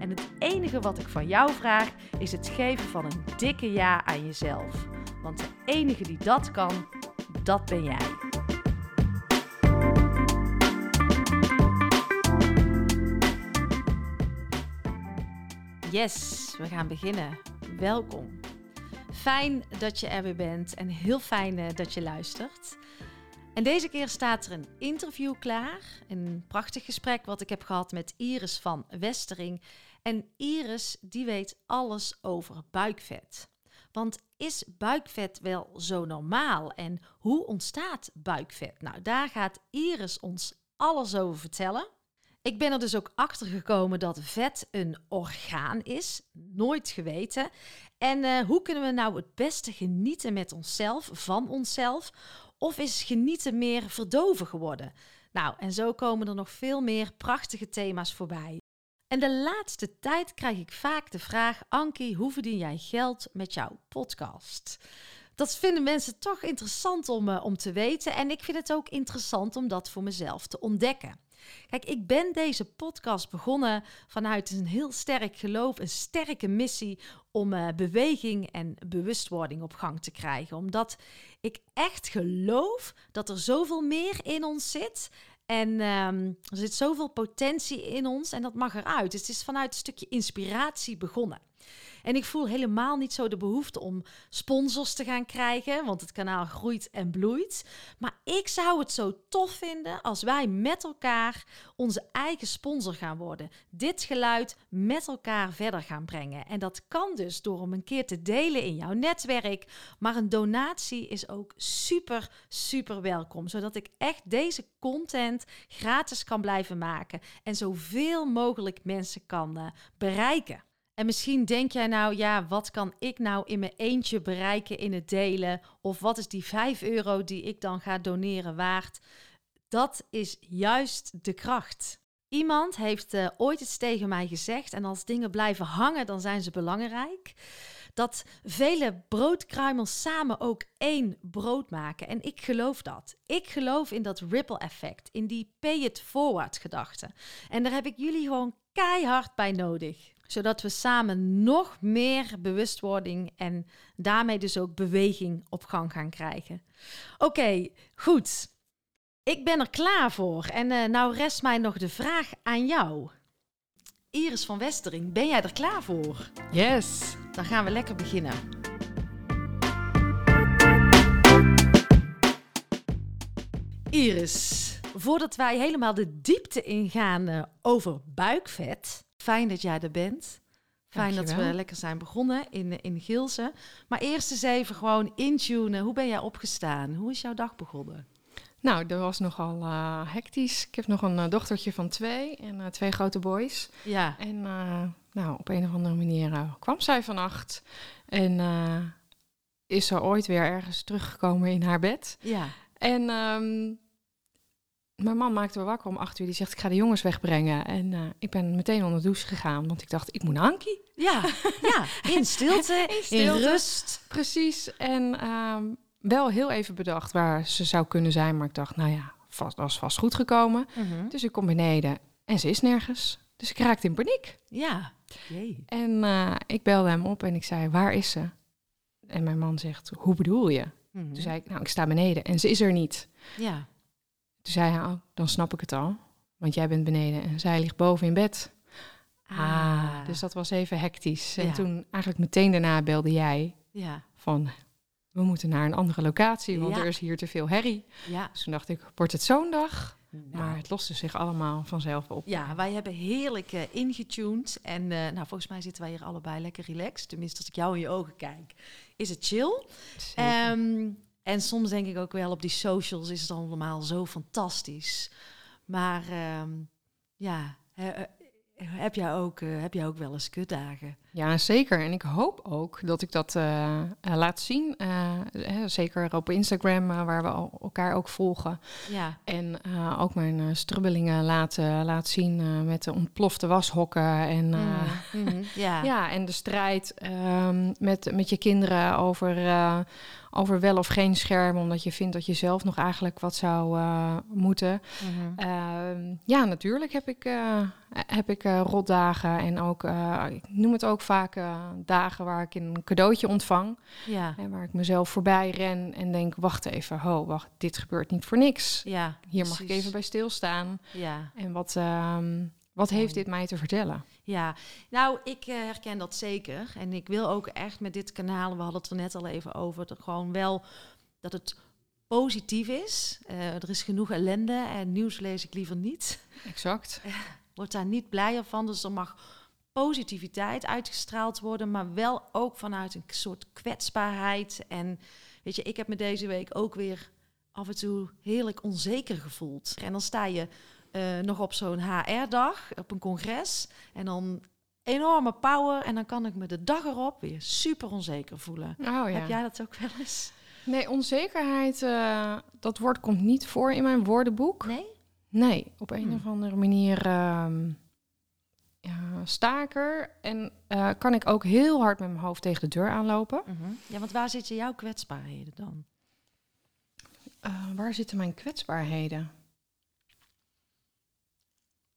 En het enige wat ik van jou vraag is het geven van een dikke ja aan jezelf. Want de enige die dat kan, dat ben jij. Yes, we gaan beginnen. Welkom. Fijn dat je er weer bent en heel fijn eh, dat je luistert. En deze keer staat er een interview klaar. Een prachtig gesprek wat ik heb gehad met Iris van Westering. En Iris die weet alles over buikvet. Want is buikvet wel zo normaal en hoe ontstaat buikvet? Nou, daar gaat Iris ons alles over vertellen. Ik ben er dus ook achter gekomen dat vet een orgaan is. Nooit geweten. En uh, hoe kunnen we nou het beste genieten met onszelf, van onszelf? Of is genieten meer verdoven geworden? Nou, en zo komen er nog veel meer prachtige thema's voorbij. En de laatste tijd krijg ik vaak de vraag: Ankie, hoe verdien jij geld met jouw podcast? Dat vinden mensen toch interessant om, uh, om te weten. En ik vind het ook interessant om dat voor mezelf te ontdekken. Kijk, ik ben deze podcast begonnen vanuit een heel sterk geloof, een sterke missie om uh, beweging en bewustwording op gang te krijgen. Omdat ik echt geloof dat er zoveel meer in ons zit. En um, er zit zoveel potentie in ons en dat mag eruit. Dus het is vanuit een stukje inspiratie begonnen. En ik voel helemaal niet zo de behoefte om sponsors te gaan krijgen, want het kanaal groeit en bloeit. Maar ik zou het zo tof vinden als wij met elkaar onze eigen sponsor gaan worden. Dit geluid met elkaar verder gaan brengen. En dat kan dus door hem een keer te delen in jouw netwerk. Maar een donatie is ook super, super welkom. Zodat ik echt deze content gratis kan blijven maken en zoveel mogelijk mensen kan uh, bereiken. En misschien denk jij nou, ja, wat kan ik nou in mijn eentje bereiken in het delen? Of wat is die 5 euro die ik dan ga doneren waard? Dat is juist de kracht. Iemand heeft uh, ooit eens tegen mij gezegd, en als dingen blijven hangen, dan zijn ze belangrijk. Dat vele broodkruimels samen ook één brood maken. En ik geloof dat. Ik geloof in dat ripple effect, in die pay it forward gedachte. En daar heb ik jullie gewoon keihard bij nodig zodat we samen nog meer bewustwording en daarmee dus ook beweging op gang gaan krijgen. Oké, goed. Ik ben er klaar voor. En uh, nou rest mij nog de vraag aan jou. Iris van Westering, ben jij er klaar voor? Yes. Dan gaan we lekker beginnen. Iris, voordat wij helemaal de diepte ingaan uh, over buikvet, Fijn dat jij er bent. Fijn dat we lekker zijn begonnen in, in Gilsen. Maar eerst eens even gewoon intunen. Hoe ben jij opgestaan? Hoe is jouw dag begonnen? Nou, dat was nogal uh, hectisch. Ik heb nog een uh, dochtertje van twee en uh, twee grote boys. Ja. En nou, op een of andere manier kwam zij vannacht. En is ze ooit weer ergens teruggekomen in haar bed. Ja. En um, mijn man maakte me wakker om acht uur. Die zegt, ik ga de jongens wegbrengen. En uh, ik ben meteen onder de douche gegaan, want ik dacht, ik moet naar Ankie. Ja, ja in, stilte, in stilte, in rust. Precies. En um, wel heel even bedacht waar ze zou kunnen zijn. Maar ik dacht, nou ja, vast, was vast goed gekomen. -hmm. Dus ik kom beneden en ze is nergens. Dus ik raakte in paniek. Ja, jee. En uh, ik belde hem op en ik zei, waar is ze? En mijn man zegt, hoe bedoel je? -hmm. Toen zei ik, nou, ik sta beneden en ze is er niet. Ja. Toen zei hij, oh, dan snap ik het al. Want jij bent beneden en zij ligt boven in bed. Ah, dus dat was even hectisch. En Ja. toen eigenlijk meteen daarna belde jij Ja. van, we moeten naar een andere locatie, want Ja. er is hier te veel herrie. Ja. Dus toen dacht ik, wordt het zo'n dag? Nou. Maar het loste zich allemaal vanzelf op. Ja, wij hebben heerlijk eh, ingetuned. En eh, nou, volgens mij zitten wij hier allebei lekker relaxed. Tenminste, als ik jou in je ogen kijk, is het chill. Zeker. En soms denk ik ook wel op die socials is het allemaal zo fantastisch. Maar ehm, ja, eh, heb jij ook, eh, heb jij ook wel eens kutdagen? Ja, zeker. En ik hoop ook dat ik dat eh, eh, laat zien. Eh, zeker op Instagram, waar we al elkaar ook volgen. Ja, En ook mijn strubbelingen laten laat zien met de ontplofte washokken. En, Mhm, mhm, ja. ja, en de strijd ehm, met, met je kinderen over, over wel of geen scherm. Omdat je vindt dat je zelf nog eigenlijk wat zou moeten. Mhm. Ehm, ja, natuurlijk heb ik, heb ik rotdagen en ook, ik noem het ook vaak eh, dagen waar ik een cadeautje ontvang. ja, Hè, waar ik mezelf voorbij ren en denk, wacht even, ho, wacht, dit gebeurt niet voor niks. ja. Hier mag ik even bij stilstaan. Ja. En wat, ehm, wat heeft dit mij te vertellen? Ja, nou, ik eh, herken dat zeker. En ik wil ook echt met dit kanaal, we hadden het er net al even over, dat gewoon wel dat het positief is. Eh, er is genoeg ellende en nieuws lees ik liever niet. Exact. Word daar niet blijer van. Dus er mag positiviteit uitgestraald worden, maar wel ook vanuit een soort kwetsbaarheid. En weet je, ik heb me deze week ook weer af en toe heerlijk onzeker gevoeld. En dan sta je eh, nog op zo'n HR-dag, op een congres, en dan enorme power. En dan kan ik me de dag erop weer super onzeker voelen. Oh ja. Heb jij dat ook wel eens? Nee, onzekerheid, eh, dat woord komt niet voor in mijn woordenboek. Nee? Nee, op een Hmm. of andere manier ehm ja, sta ik er. En eh, kan ik ook heel hard met mijn hoofd tegen de deur aanlopen. Mhm. Ja, want waar zitten jouw kwetsbaarheden dan? Eh, waar zitten mijn kwetsbaarheden?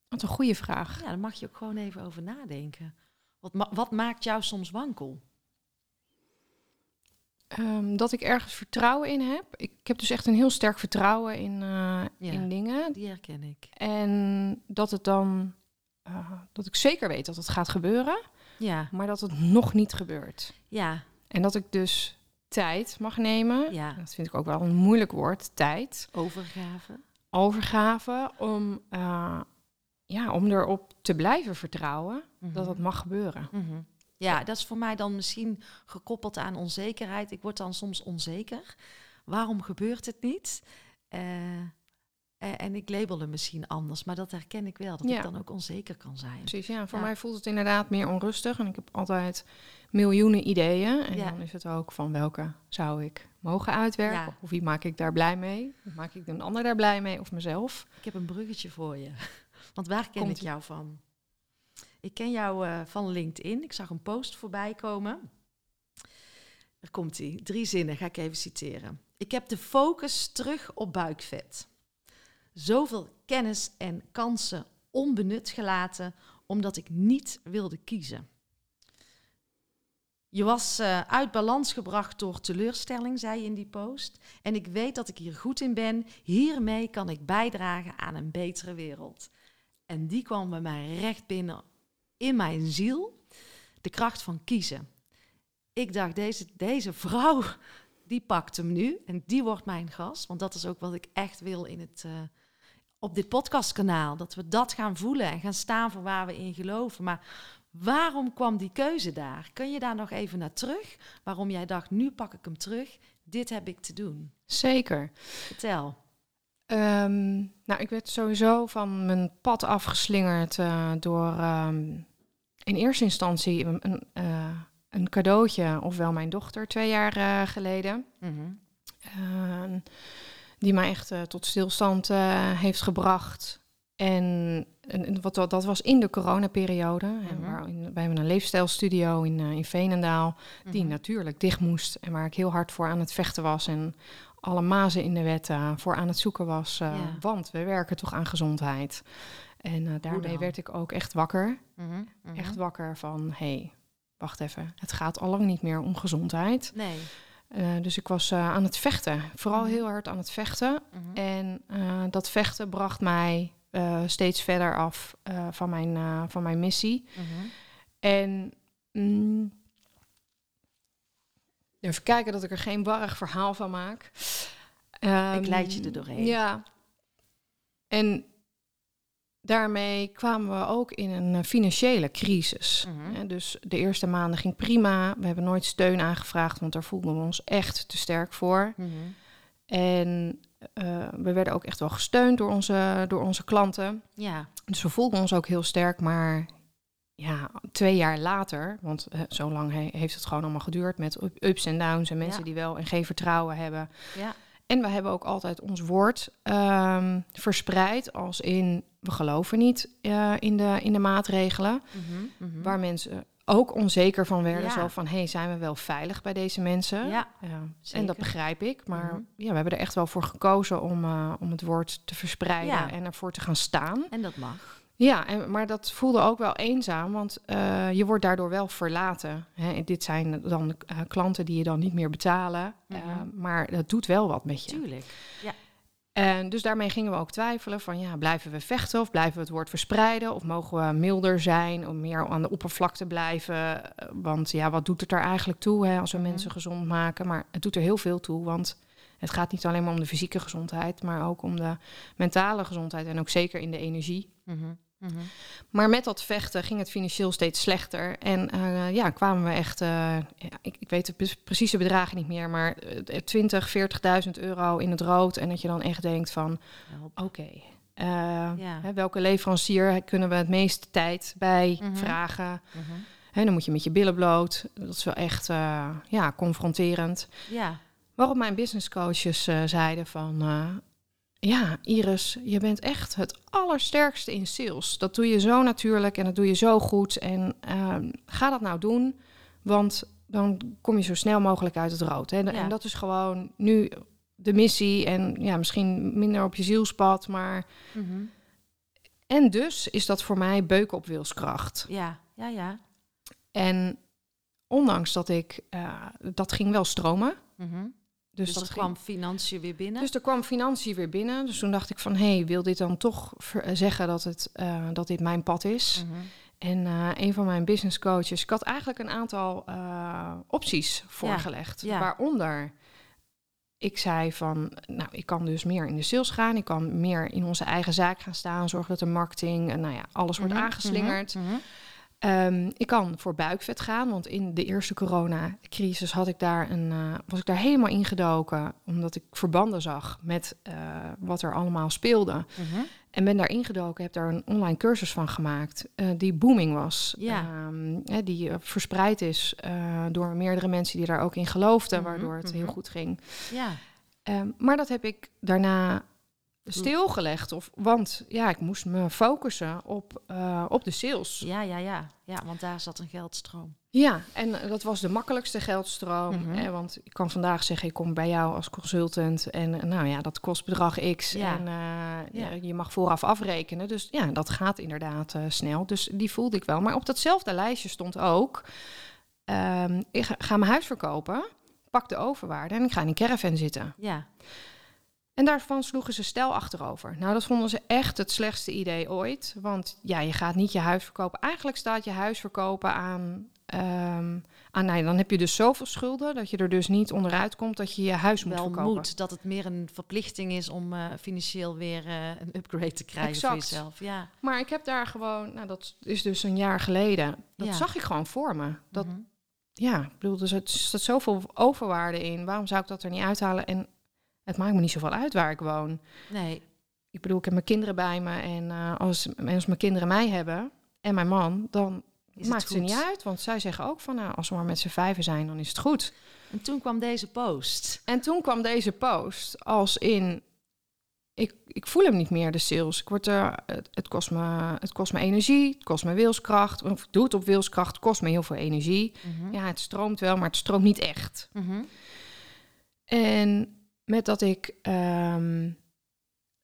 Wat een goede vraag. Ja, daar mag je ook gewoon even over nadenken. Wat, ma- wat maakt jou soms wankel? Ehm, dat ik ergens vertrouwen in heb. Ik heb dus echt een heel sterk vertrouwen in, Ja. in dingen. Die herken ik. En dat het dan... eh, dat ik zeker weet dat het gaat gebeuren, Ja, maar dat het nog niet gebeurt. ja, En dat ik dus tijd mag nemen. Ja. Dat vind ik ook wel een moeilijk woord, tijd. overgave. Overgave om, eh, ja, om erop te blijven vertrouwen dat het mag gebeuren. Mhm. Ja, dat is voor mij dan misschien gekoppeld aan onzekerheid. Ik word dan soms onzeker. Waarom gebeurt het niet? Eh, en ik label hem misschien anders, maar dat herken ik wel. Dat Ja. ik dan ook onzeker kan zijn. Precies, ja. Voor Ja. mij voelt het inderdaad meer onrustig. En ik heb altijd miljoenen ideeën. En Ja. dan is het ook van welke zou ik mogen uitwerken? Of wie maak ik daar blij mee? Maak ik een ander daar blij mee? Of mezelf? Ik heb een bruggetje voor je. Want waar ken Komt ik jou van? Ik ken jou eh, van LinkedIn. Ik zag een post voorbij komen. Er komt ie. Drie zinnen ga ik even citeren. Ik heb de focus terug op buikvet. Zoveel kennis en kansen onbenut gelaten omdat ik niet wilde kiezen. Je was eh, uit balans gebracht door teleurstelling, zei je in die post. En ik weet dat ik hier goed in ben. Hiermee kan ik bijdragen aan een betere wereld. En die kwam bij mij recht binnen in mijn ziel. De kracht van kiezen. Ik dacht, deze, deze vrouw, die pakt hem nu. En die wordt mijn gast. Want dat is ook wat ik echt wil in het, eh, op dit podcastkanaal. Dat we dat gaan voelen en gaan staan voor waar we in geloven. Maar waarom kwam die keuze daar? Kun je daar nog even naar terug? Waarom jij dacht, nu pak ik hem terug. Dit heb ik te doen. Zeker. Vertel. Ehm, nou, ik werd sowieso van mijn pad afgeslingerd eh, door ehm, in eerste instantie een, een, eh, een cadeautje, ofwel mijn dochter twee jaar eh, geleden. Eh, die mij echt eh, tot stilstand eh, heeft gebracht. En, wat, dat was in de coronaperiode. En Mhm. waar, in, wij hebben een leefstijlstudio in, eh, in Veenendaal, die Mhm. natuurlijk dicht moest. En waar ik heel hard voor aan het vechten was. En alle mazen in de wet voor aan het zoeken was. Ja. Want we werken toch aan gezondheid. En daarmee werd ik ook echt wakker. Mhm, mhm. Echt wakker van, hé, hey, wacht even. Het gaat al lang niet meer om gezondheid. Nee. Eh, dus ik was eh, aan het vechten. Vooral Mhm. heel hard aan het vechten. Mhm. En eh, dat vechten bracht mij steeds verder af van, mijn, van mijn missie. Mhm. En mm, Even kijken dat ik er geen warrig verhaal van maak. Ehm, ik leid je er doorheen. Ja. En daarmee kwamen we ook in een eh, financiële crisis. Mhm. Dus de eerste maanden ging prima. We hebben nooit steun aangevraagd, want daar voelden we ons echt te sterk voor. Mhm. En uh, we werden ook echt wel gesteund door onze, door onze klanten. Ja. Dus we voelden ons ook heel sterk, maar ja, twee jaar later, want uh, zo lang he heeft het gewoon allemaal geduurd met ups en downs en mensen Ja. die wel en geen vertrouwen hebben. Ja. En we hebben ook altijd ons woord um, verspreid als in we geloven niet uh, in, de, in de maatregelen, Mhm. Mhm. waar mensen ook onzeker van werden. Ja. Zo van, hé, hey, zijn we wel veilig bij deze mensen? Ja, en dat begrijp ik. Maar Mhm. ja, we hebben er echt wel voor gekozen om, uh, om het woord te verspreiden Ja. en ervoor te gaan staan. En dat mag. Ja, en, maar dat voelde ook wel eenzaam, want uh, je wordt daardoor wel verlaten. Hè, dit zijn dan klanten die je dan niet meer betalen, maar dat doet wel wat met je. Tuurlijk. Ja. En dus daarmee gingen we ook twijfelen van ja, blijven we vechten of blijven we het woord verspreiden of mogen we milder zijn om meer aan de oppervlakte blijven? Uh, Want ja, wat doet het er eigenlijk toe hè, als we Mhm. mensen gezond maken? Maar het doet er heel veel toe, want het gaat niet alleen maar om de fysieke gezondheid, maar ook om de mentale gezondheid en ook zeker in de energie. Mhm. Maar met dat vechten ging het financieel steeds slechter. En uh, ja, kwamen we echt, uh, ja, ik, ik weet de precieze bedragen niet meer, maar uh, 20, 40.000 euro in het rood. En dat je dan echt denkt van, oké, okay, ja. hè, welke leverancier kunnen we het meeste tijd bij Mhm. vragen? Mhm. Hè, dan moet je met je billen bloot. Dat is wel echt ja, confronterend. Ja. Waarop mijn business coaches uh, zeiden van... ja, Iris, je bent echt het allersterkste in sales. Dat doe je zo natuurlijk en dat doe je zo goed. En uh, ga dat nou doen, want dan kom je zo snel mogelijk uit het rood. Hè? Ja. En dat is gewoon nu de missie. En ja, misschien minder op je zielspad, maar... Mhm. En dus is dat voor mij beuken op wilskracht. Ja, ja, ja. En ondanks dat ik... Uh, dat ging wel stromen. Mhm. Dus, Dus, dat er kwam financiën weer binnen. Dus er kwam financiën weer binnen. Dus toen dacht ik van, hé, hey, wil dit dan toch eh, zeggen dat, het, eh, dat dit mijn pad is? Mhm. En eh, een van mijn business coaches, ik had eigenlijk een aantal opties voorgelegd. ja. Waaronder, ik zei van, nou, ik kan dus meer in de sales gaan. Ik kan meer in onze eigen zaak gaan staan. Zorgen dat de marketing, en nou ja, alles wordt Mhm, aangeslingerd. mhm, mhm. Ehm, ik kan voor buikvet gaan, want in de eerste coronacrisis had ik daar een, eh, was ik daar helemaal ingedoken, omdat ik verbanden zag met eh, wat er allemaal speelde. Mhm. En ben daar ingedoken, heb daar een online cursus van gemaakt, eh, die booming was. Ja. Ehm, die verspreid is door meerdere mensen die daar ook in geloofden, Mhm, waardoor het mhm. heel goed ging. Ja. Ehm, maar dat heb ik daarna stilgelegd, of, want ja, ik moest me focussen op, eh, op de sales. ja, ja, ja. Ja, want daar zat een geldstroom. Ja, en eh, dat was de makkelijkste geldstroom. Mhm. Hè, want ik kan vandaag zeggen, ik kom bij jou als consultant. En eh, nou ja, dat kost bedrag X. Ja. En eh, Ja. je mag vooraf afrekenen. Dus ja, dat gaat inderdaad eh, snel. Dus die voelde ik wel. Maar op datzelfde lijstje stond ook... ehm, ik ga, ga mijn huis verkopen, pak de overwaarde en ik ga in een caravan zitten. Ja. En daarvan sloegen ze stel achterover. Nou, dat vonden ze echt het slechtste idee ooit. Want ja, je gaat niet je huis verkopen. Eigenlijk staat je huis verkopen aan... ehm aan nou, dan heb je dus zoveel schulden dat je er dus niet onderuit komt dat je je huis moet Wel verkopen. moet dat het meer een verplichting is om eh, financieel weer eh, een upgrade te krijgen voor jezelf. Ja. Maar ik heb daar gewoon, nou dat is dus een jaar geleden, dat Ja. zag ik gewoon voor me. Dat, Mhm. ja, ik bedoel, er zit, er zit zoveel overwaarde in. Waarom zou ik dat er niet uithalen? En het maakt me niet zoveel uit waar ik woon. Nee. Ik bedoel, ik heb mijn kinderen bij me en eh, als, als mijn kinderen mij hebben en mijn man, dan het maakt het niet uit. Want zij zeggen ook van, nou, als we maar met z'n vijven zijn, dan is het goed. En toen kwam deze post. En toen kwam deze post als in, ik, ik voel hem niet meer, de sales. Ik word er, het, het, kost me, het kost me energie, het kost me wilskracht. Of doe het op wilskracht, het kost me heel veel energie. Mhm. Ja, het stroomt wel, maar het stroomt niet echt. Mhm. En met dat ik, ehm,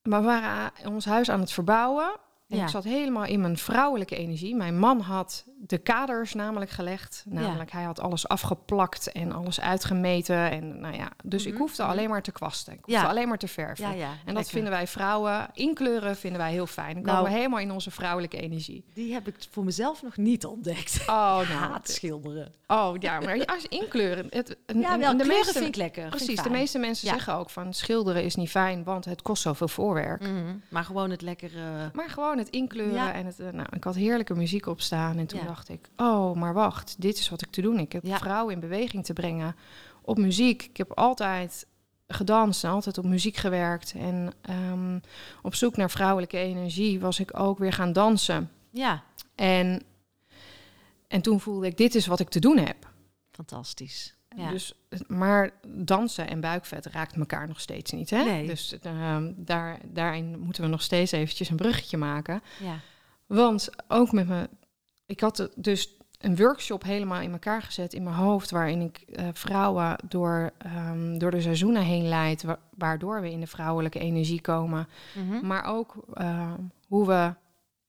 we waren ons huis aan het verbouwen. En Ja. ik zat helemaal in mijn vrouwelijke energie. Mijn man had de kaders namelijk gelegd. Namelijk, hij had alles afgeplakt en alles uitgemeten. En nou ja, dus ik Mhm, hoefde mhm. alleen maar te kwasten. Ik hoefde Ja. alleen maar te verven. En dat vinden wij vrouwen, inkleuren vinden wij heel fijn. Dan komen Nou. we helemaal in onze vrouwelijke energie. Die heb ik voor mezelf nog niet ontdekt. Oh, nou. Haat schilderen. Oh, ja, maar als inkleuren... Het, en- Ja, en wel, de meeste, vind ik lekker. ik Precies, de meeste mensen zeggen ook van schilderen is niet fijn, want het kost zoveel voorwerk. Mhm. Maar gewoon het lekkere... Maar gewoon het inkleuren Ja. en het... eh, Nou, ik had heerlijke muziek op staan en toen Ja. dacht ik... Oh, maar wacht, dit is wat ik te doen. Ik heb Ja. vrouwen in beweging te brengen op muziek. Ik heb altijd gedanst en altijd op muziek gewerkt. En ehm, op zoek naar vrouwelijke energie was ik ook weer gaan dansen. Ja, En, en toen voelde ik, dit is wat ik te doen heb. fantastisch. Ja. Dus, maar dansen en buikvet raakt elkaar nog steeds niet. Hè? Nee. Dus ehm, daar, daarin moeten we nog steeds eventjes een bruggetje maken. ja. Want ook met me, ik had dus een workshop helemaal in elkaar gezet in mijn hoofd, waarin ik eh, vrouwen door, ehm, door de seizoenen heen leid, wa- waardoor we in de vrouwelijke energie komen. Mhm. Maar ook eh, hoe we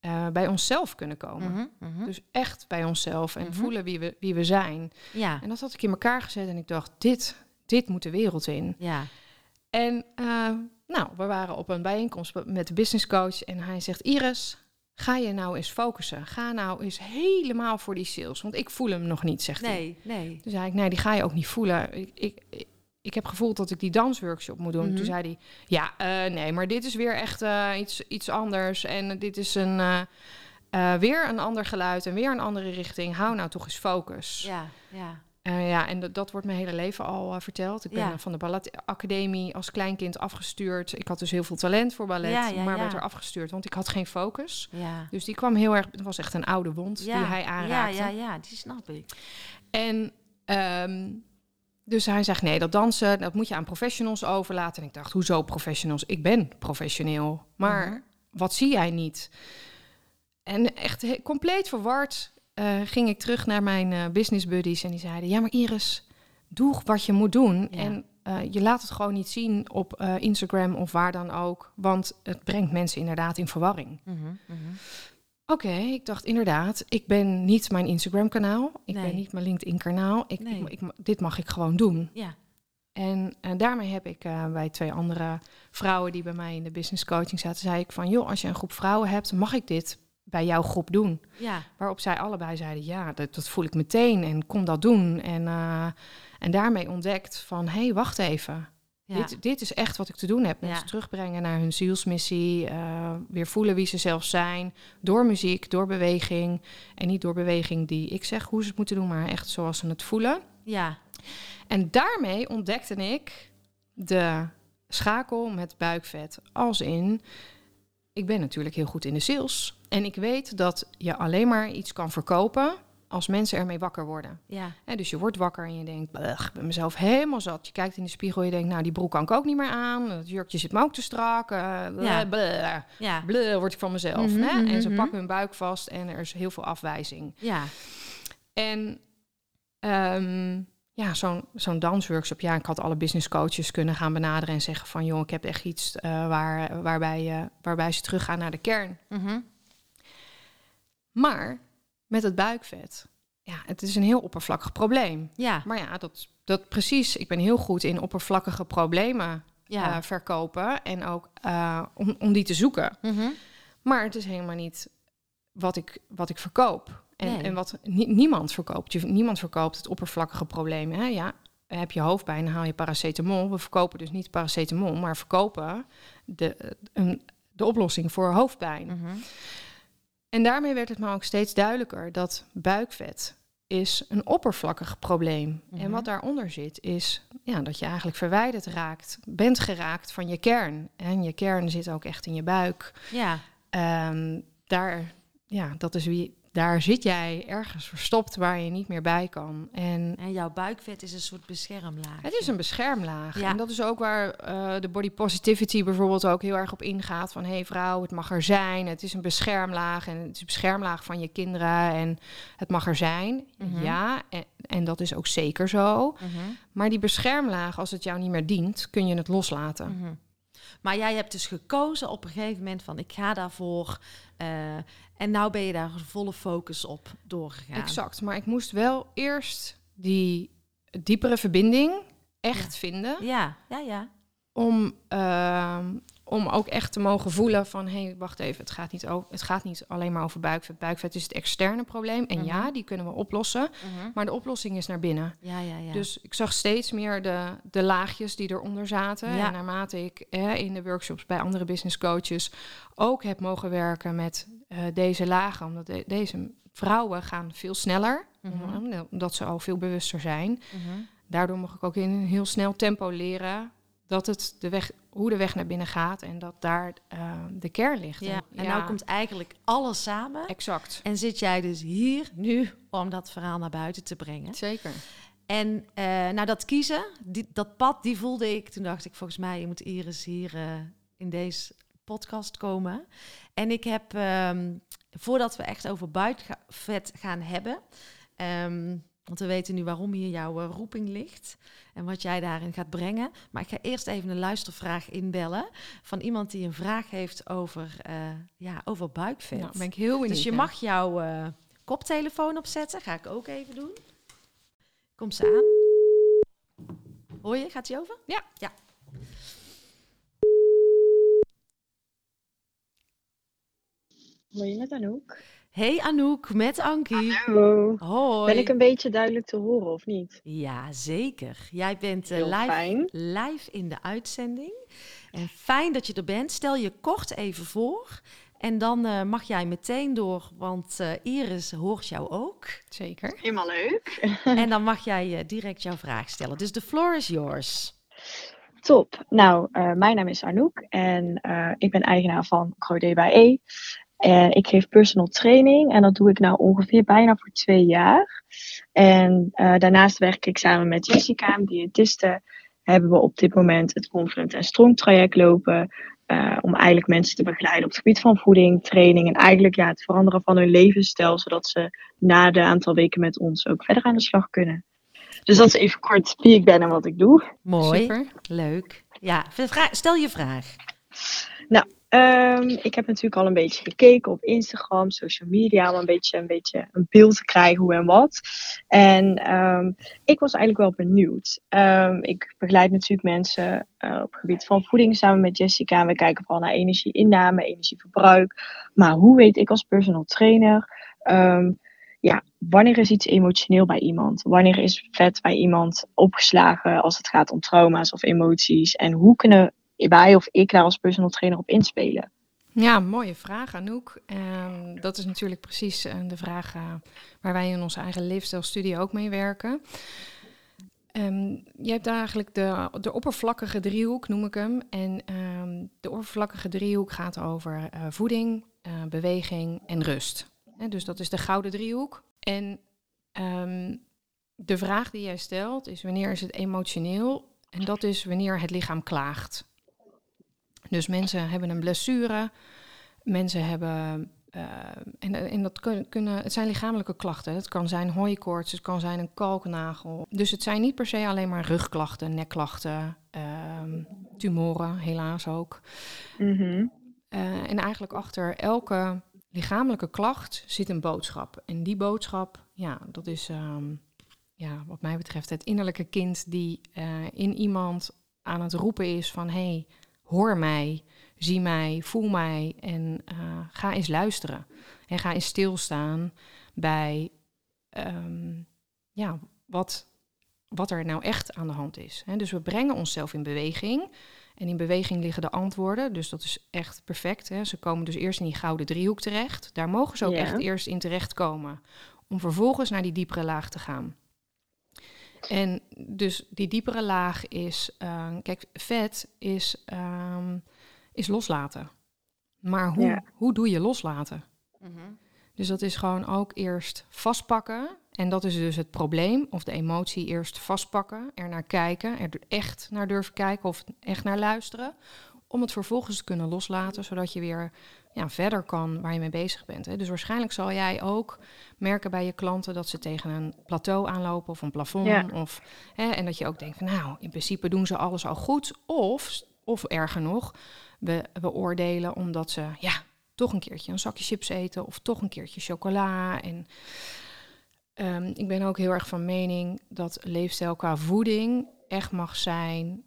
eh, bij onszelf kunnen komen. Mhm, mhm. Dus echt bij onszelf en Mhm. voelen wie we, wie we zijn. Ja, En dat had ik in elkaar gezet en ik dacht, dit, dit moet de wereld in. ja. En eh, nou, we waren op een bijeenkomst met de business coach en hij zegt, Iris, ga je nou eens focussen. Ga nou eens helemaal voor die sales, want ik voel hem nog niet, zegt hij. Nee, nee. Zei ik, nee, die ga je ook niet voelen. Ik, ik, ik, heb gevoeld dat ik die dansworkshop moet doen. Mhm. Toen zei hij, ja, eh, nee, maar dit is weer echt eh, iets, iets anders. En dit is een, eh, weer een ander geluid en weer een andere richting. Hou nou toch eens focus. Ja, ja. Ja, en dat- dat wordt mijn hele leven al verteld. Ik ben Ja. van de balletacademie als kleinkind afgestuurd. Ik had dus heel veel talent voor ballet, Ja, ja, maar ja. werd er afgestuurd, want ik had geen focus. Ja. Dus die kwam heel erg, het was echt een oude wond ja. die hij ja, aanraakte. ja, ja, die snap ik. En ehm, dus hij zegt, nee, dat dansen, dat moet je aan professionals overlaten. En ik dacht, hoezo professionals? Ik ben professioneel, maar Mhm. wat zie jij niet? En echt compleet verward eh, ging ik terug naar mijn eh, business buddies. En die zeiden, ja, maar Iris, doe wat je moet doen. Ja. En eh, je laat het gewoon niet zien op Instagram of waar dan ook. Want het brengt mensen inderdaad in verwarring. Mhm, mhm. Oké, ik dacht inderdaad, ik ben niet mijn Instagram-kanaal. Ik Nee. ben niet mijn LinkedIn-kanaal. Ik, Nee. ik, ik- dit mag ik gewoon doen. Ja, En eh, daarmee heb ik eh, bij twee andere vrouwen die bij mij in de business coaching zaten, zei ik van, joh, als je een groep vrouwen hebt, mag ik dit bij jouw groep doen? ja, Waarop zij allebei zeiden, ja, dat, dat voel ik meteen en kom dat doen. En, eh, en daarmee ontdekt van, hé, hey, wacht even. Ja. Dit, dit is echt wat ik te doen heb. Mensen terugbrengen naar hun zielsmissie. eh, weer voelen wie ze zelf zijn. Door muziek, door beweging. En niet door beweging die ik zeg hoe ze het moeten doen, maar echt zoals ze het voelen. ja. En daarmee ontdekte ik de schakel met buikvet. Als in, ik ben natuurlijk heel goed in de sales. En ik weet dat je alleen maar iets kan verkopen als mensen ermee wakker worden. ja. Hè, dus je wordt wakker en je denkt, "Blech, ik ben mezelf helemaal zat. Je kijkt in de spiegel en je denkt, nou die broek kan ik ook niet meer aan. Dat jurkje zit me ook te strak. bleh, Ja. bleh, Ja, bleh, word ik van mezelf. Mhm, hè? En ze mhm. pakken hun buik vast en er is heel veel afwijzing. ja, En ehm, ja, zo'n zo'n dansworkshop. Ja, ik had alle business coaches kunnen gaan benaderen en zeggen van... joh, ik heb echt iets eh, waar, waarbij, eh, waarbij ze teruggaan naar de kern. Mhm. Maar met het buikvet, ja, het is een heel oppervlakkig probleem. ja, Maar ja, dat, dat precies. Ik ben heel goed in oppervlakkige problemen ja. eh, verkopen en ook eh, om, om die te zoeken. Mhm. Maar het is helemaal niet wat ik, wat ik verkoop. En, Nee. en wat nie- niemand verkoopt. Je, niemand verkoopt het oppervlakkige probleem. Hè? Ja, heb je hoofdpijn, dan haal je paracetamol. We verkopen dus niet paracetamol, maar verkopen de, een, de oplossing voor hoofdpijn. Mhm. En daarmee werd het me ook steeds duidelijker dat buikvet is een oppervlakkig probleem. Mhm. En wat daaronder zit is ja, dat je eigenlijk verwijderd raakt, bent geraakt van je kern. En je kern zit ook echt in je buik. Ja, Ehm, daar, ja, dat is wie, daar zit jij ergens verstopt waar je niet meer bij kan. En en jouw buikvet is een soort beschermlaag. het is een beschermlaag. Ja. En dat is ook waar eh, de body positivity bijvoorbeeld ook heel erg op ingaat. Van hé hey vrouw, het mag er zijn. Het is een beschermlaag. En het is een beschermlaag van je kinderen. En het mag er zijn. Mhm. Ja, en, en dat is ook zeker zo. Mhm. Maar die beschermlaag, als het jou niet meer dient, kun je het loslaten. Mhm. Maar jij hebt dus gekozen op een gegeven moment van ik ga daarvoor. eh, en nou ben je daar volle focus op doorgegaan. Exact, maar ik moest wel eerst die diepere verbinding echt vinden. Ja, ja, ja. Om, ehm, om ook echt te mogen voelen van... hé, hey, wacht even, het gaat, niet over, het gaat niet alleen maar over buikvet. Buikvet is het externe probleem. En ja, Mhm. die kunnen we oplossen. Maar de oplossing is naar binnen. Ja, ja, ja. Dus ik zag steeds meer de, de laagjes die eronder zaten. Ja. En naarmate ik eh, in de workshops bij andere business coaches ook heb mogen werken met eh, deze lagen, omdat de- deze vrouwen gaan veel sneller, Mhm. om- omdat ze al veel bewuster zijn. Mhm. Daardoor mag ik ook in een heel snel tempo leren dat het de weg, hoe de weg naar binnen gaat en dat daar eh, de kern ligt. ja. En ja, nou komt eigenlijk alles samen. exact. En zit jij dus hier nu om dat verhaal naar buiten te brengen. Zeker. En eh, nou, dat kiezen, die, dat pad, die voelde ik. Toen dacht ik, volgens mij moet Iris hier eh, in deze podcast komen. En ik heb, ehm, voordat we echt over buikvet gaan hebben... ehm, want we weten nu waarom hier jouw eh, roeping ligt en wat jij daarin gaat brengen. Maar ik ga eerst even een luistervraag inbellen van iemand die een vraag heeft over, eh, ja, over buikvet. Nou, ben ik heel benieuwd. Dus je mag jouw eh, koptelefoon opzetten. Ga ik ook even doen. Kom ze aan. Hoor je? Gaat hij over? Ja. Ja. Hoi met Anouk. Hey Anouk, met Ankie. Hallo. Hoi. Ben ik een beetje duidelijk te horen of niet? Ja, zeker. Jij bent eh, live, live in de uitzending. En fijn dat je er bent. Stel je kort even voor. En dan eh, mag jij meteen door, want eh, Iris hoort jou ook. Zeker. Helemaal leuk. en dan mag jij direct jouw vraag stellen. Dus de floor is yours. Top. Nou, eh, mijn naam is Anouk en eh, ik ben eigenaar van Crode bij E. En ik geef personal training en dat doe ik nou ongeveer bijna voor twee jaar. En eh, daarnaast werk ik samen met Jessica, een diëtiste. Hebben we op dit moment het Confident en Strong traject lopen. eh, om eigenlijk mensen te begeleiden op het gebied van voeding, training en eigenlijk ja, het veranderen van hun levensstijl. Zodat ze na de aantal weken met ons ook verder aan de slag kunnen. Dus dat is even kort wie ik ben en wat ik doe. Mooi. Super. Leuk. Ja, stel je vraag. Ehm, ik heb natuurlijk al een beetje gekeken op Instagram, social media, om een beetje een, beetje een beeld te krijgen hoe en wat. En ehm, ik was eigenlijk wel benieuwd. Ehm, ik begeleid natuurlijk mensen eh, op het gebied van voeding samen met Jessica. We kijken vooral naar energieinname, energieverbruik. Maar hoe weet ik als personal trainer, ja, wanneer is iets emotioneel bij iemand? Wanneer is vet bij iemand opgeslagen als het gaat om trauma's of emoties? En hoe kunnen wij of ik daar als personal trainer op inspelen? Ja, mooie vraag, Anouk. Ehm, dat is natuurlijk precies eh, de vraag eh, waar wij in onze eigen leefstijlstudie ook mee werken. Ehm, je hebt eigenlijk de, de oppervlakkige driehoek, noem ik hem. En ehm, de oppervlakkige driehoek gaat over eh, voeding, beweging en rust. Hè, dus dat is de gouden driehoek. En de vraag die jij stelt is wanneer is het emotioneel? En dat is wanneer het lichaam klaagt. Dus mensen hebben een blessure, mensen hebben. eh, en, en dat kun- kunnen, het zijn lichamelijke klachten. Het kan zijn hooikoorts, het kan zijn een kalknagel. Dus het zijn niet per se alleen maar rugklachten, nekklachten, ehm, tumoren, helaas ook. Mhm. Eh, en eigenlijk achter elke lichamelijke klacht zit een boodschap. En die boodschap, ja, dat is ehm, ja, wat mij betreft het innerlijke kind die eh, in iemand aan het roepen is van hé, hey, hoor mij, zie mij, voel mij en eh, ga eens luisteren. En ga eens stilstaan bij ehm, ja, wat, wat er nou echt aan de hand is. Dus we brengen onszelf in beweging. En in beweging liggen de antwoorden, dus dat is echt perfect. Hè? Ze komen dus eerst in die gouden driehoek terecht. Daar mogen ze ook echt eerst in terechtkomen. Om vervolgens naar die diepere laag te gaan. En dus die diepere laag is, eh, kijk, vet is, ehm, is loslaten. Maar hoe, Ja. hoe doe je loslaten? Dus dat is gewoon ook eerst vastpakken. En dat is dus het probleem, of de emotie eerst vastpakken, er naar kijken, er echt naar durven kijken of echt naar luisteren. Om het vervolgens te kunnen loslaten, zodat je weer ja, verder kan waar je mee bezig bent. Hè. Dus waarschijnlijk zal jij ook merken bij je klanten dat ze tegen een plateau aanlopen of een plafond. Ja. Of, hè, en dat je ook denkt, van, nou, in principe doen ze alles al goed. Of, Of erger nog, we, we oordelen omdat ze ja, toch een keertje een zakje chips eten of toch een keertje chocola. En ehm, ik ben ook heel erg van mening dat leefstijl qua voeding echt mag zijn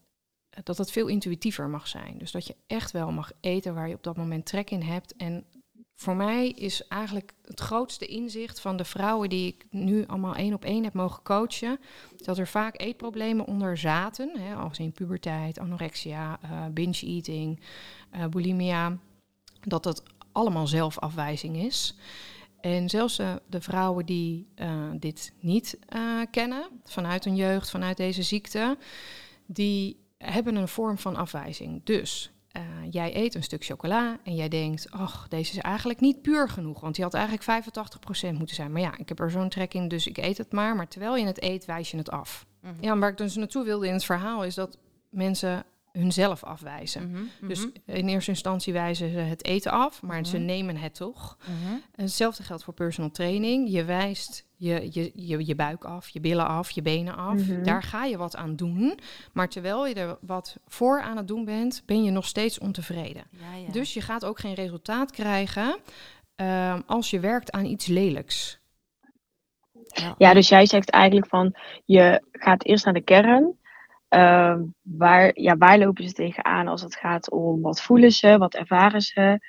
dat het veel intuïtiever mag zijn. Dus dat je echt wel mag eten waar je op dat moment trek in hebt. En voor mij is eigenlijk het grootste inzicht van de vrouwen die ik nu allemaal één op één heb mogen coachen, dat er vaak eetproblemen onder zaten, hè, als in puberteit, anorexia, uh, binge eating, uh, bulimia, dat dat allemaal zelfafwijzing is. En zelfs uh, de vrouwen die dit niet kennen, vanuit hun jeugd, vanuit deze ziekte, die hebben een vorm van afwijzing. Dus uh, jij eet een stuk chocola en jij denkt, ach, deze is eigenlijk niet puur genoeg, want die had eigenlijk 85% moeten zijn. Maar ja, ik heb er zo'n trek in, dus ik eet het maar. Maar terwijl je het eet, wijs je het af. Mm -hmm. Ja, waar ik dus naartoe wilde in het verhaal is dat mensen hunzelf afwijzen. Mm -hmm, Dus in eerste instantie wijzen ze het eten af, maar mm -hmm. ze nemen het toch. Hetzelfde geldt voor personal training. Je wijst je, je, je, je buik af, je billen af, je benen af. Daar ga je wat aan doen. Maar terwijl je er wat voor aan het doen bent, ben je nog steeds ontevreden. Ja, ja. Dus je gaat ook geen resultaat krijgen uh, als je werkt aan iets lelijks. Ja. ja, dus jij zegt eigenlijk van je gaat eerst naar de kern. Uh, waar, ja, waar lopen ze tegenaan als het gaat om wat voelen ze, wat ervaren ze.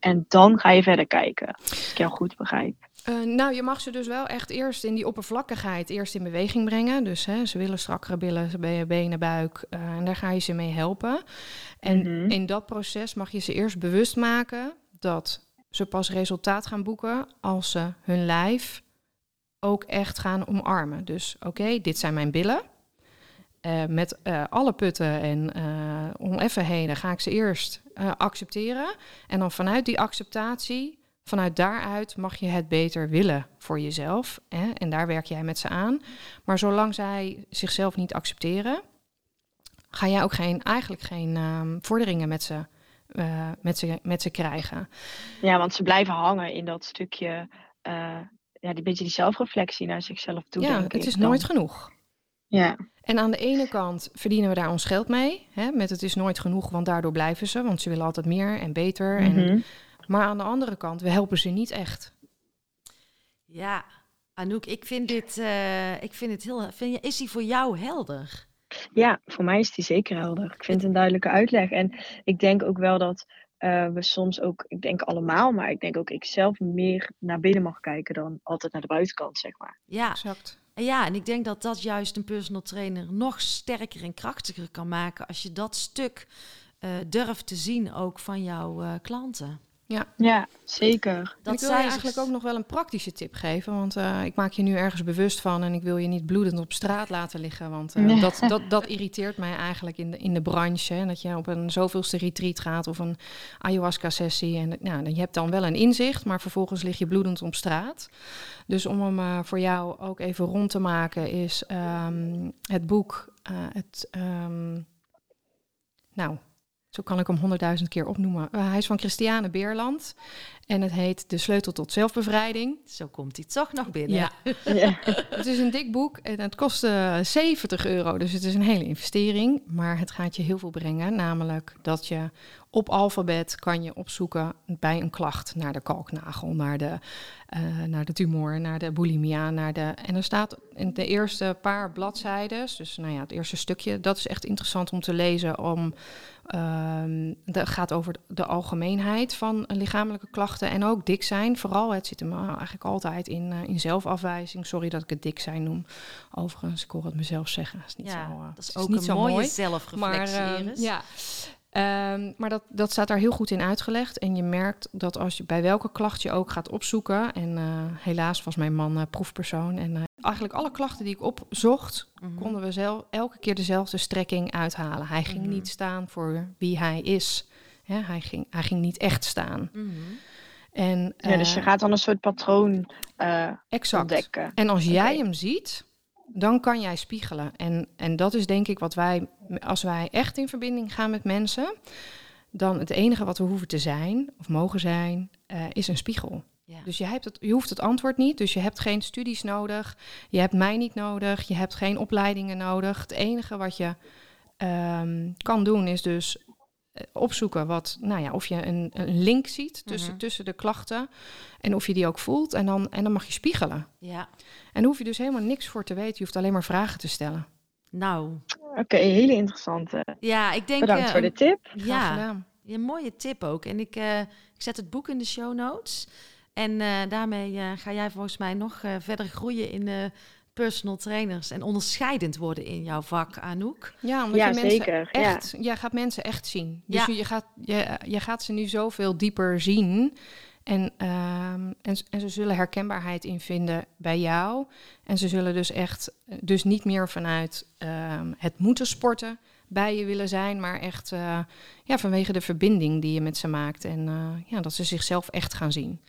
En dan ga je verder kijken, als ik jou goed begrijp. Uh, nou, je mag ze dus wel echt eerst in die oppervlakkigheid eerst in beweging brengen. Dus hè, ze willen strakkere billen, benen, buik. Uh, en daar ga je ze mee helpen. En mm -hmm. in dat proces mag je ze eerst bewust maken dat ze pas resultaat gaan boeken als ze hun lijf ook echt gaan omarmen. Dus oké, okay, dit zijn mijn billen. Uh, met uh, alle putten en uh, oneffenheden ga ik ze eerst accepteren. En dan vanuit die acceptatie, vanuit daaruit mag je het beter willen voor jezelf. Hè? En daar werk jij met ze aan. Maar zolang zij zichzelf niet accepteren, ga jij ook geen, eigenlijk geen um, vorderingen met ze, met, ze, met ze krijgen. Ja, want ze blijven hangen in dat stukje, ja, die beetje die zelfreflectie naar zichzelf toe. Ja, het is nooit genoeg. Ja. En aan de ene kant verdienen we daar ons geld mee. Hè, met het is nooit genoeg, want daardoor blijven ze. Want ze willen altijd meer en beter. Mm -hmm. en, maar aan de andere kant, we helpen ze niet echt. Ja, Anouk, ik vind dit, uh, ik vind het heel. Vind je, is die voor jou helder? Ja, voor mij is die zeker helder. Ik vind het een duidelijke uitleg. En ik denk ook wel dat uh, we soms ook, ik denk allemaal, maar ik denk ook ik zelf meer naar binnen mag kijken dan altijd naar de buitenkant, zeg maar. Ja, exact. Ja, en ik denk dat dat juist een personal trainer nog sterker en krachtiger kan maken als je dat stuk uh, durft te zien ook van jouw uh, klanten. Ja, ja zeker. Dat ik wil je eigenlijk ook nog wel een praktische tip geven. Want uh, ik maak je nu ergens bewust van en ik wil je niet bloedend op straat laten liggen. Want uh, dat, dat, dat irriteert mij eigenlijk in de, in de branche. Hè, dat je op een zoveelste retreat gaat of een ayahuasca-sessie. En nou, je hebt dan wel een inzicht, maar vervolgens lig je bloedend op straat. Dus om hem uh, voor jou ook even rond te maken, is um, het boek. het, um, nou, zo kan ik hem honderdduizend keer opnoemen. Uh, hij is van Christiane Beerland. En het heet De Sleutel tot Zelfbevrijding. Zo komt hij toch nog binnen. Ja. ja. het is een dik boek en het kost uh, 70 euro. Dus het is een hele investering. Maar het gaat je heel veel brengen. Namelijk dat je op alfabet kan je opzoeken bij een klacht naar de kalknagel, naar de, uh, naar de tumor, naar de bulimia, naar de. En er staat in de eerste paar bladzijden, dus nou ja, het eerste stukje, dat is echt interessant om te lezen. Om, um, dat gaat over de algemeenheid van lichamelijke klachten en ook dik zijn. Vooral, het zit hem eigenlijk altijd in, uh, in zelfafwijzing. Sorry dat ik het dik zijn noem. Overigens, ik hoor het mezelf zeggen. Dat is niet ja, zo, uh, dat is ook niet een mooie mooi. zelfreflectie. Maar, uh, ja. Um, maar dat, dat staat daar heel goed in uitgelegd. En je merkt dat als je bij welke klacht je ook gaat opzoeken. En uh, helaas was mijn man uh, proefpersoon. En uh, eigenlijk alle klachten die ik opzocht, mm -hmm. konden we zelf elke keer dezelfde strekking uithalen. Hij ging mm -hmm. niet staan voor wie hij is. Ja, hij, ging, hij ging niet echt staan. Mm -hmm. en, ja, dus je gaat dan een soort patroon exact. ontdekken. En als okay. jij hem ziet, dan kan jij spiegelen. En, en dat is denk ik wat wij, als wij echt in verbinding gaan met mensen, dan het enige wat we hoeven te zijn of mogen zijn, uh, is een spiegel. Ja. Dus je, hebt het, je hoeft het antwoord niet, dus je hebt geen studies nodig, je hebt mij niet nodig, je hebt geen opleidingen nodig. Het enige wat je um, kan doen is dus eh, opzoeken wat, nou ja, of je een, een link ziet tussen, Mhm. tussen de klachten en of je die ook voelt. En dan, en dan mag je spiegelen. Ja. En daar hoef je dus helemaal niks voor te weten. Je hoeft alleen maar vragen te stellen. Nou, Oké, hele interessante. ja, ik denk... Bedankt eh, voor de een- tip. Ja, een mooie tip ook. En ik, eh, ik zet het boek in de show notes. En eh, daarmee eh, ga jij volgens mij nog eh, verder groeien in de personal trainers. En onderscheidend worden in jouw vak, Anouk. Ja, omdat Ja, je mensen zeker, ja. echt, jij gaat mensen echt zien. Dus Ja. je, gaat, je, je gaat ze nu zoveel dieper zien. En, ehm, en, en ze zullen herkenbaarheid in vinden bij jou. En ze zullen dus echt, dus niet meer vanuit ehm, het moeten sporten bij je willen zijn, maar echt eh, ja, vanwege de verbinding die je met ze maakt. En eh, ja, dat ze zichzelf echt gaan zien.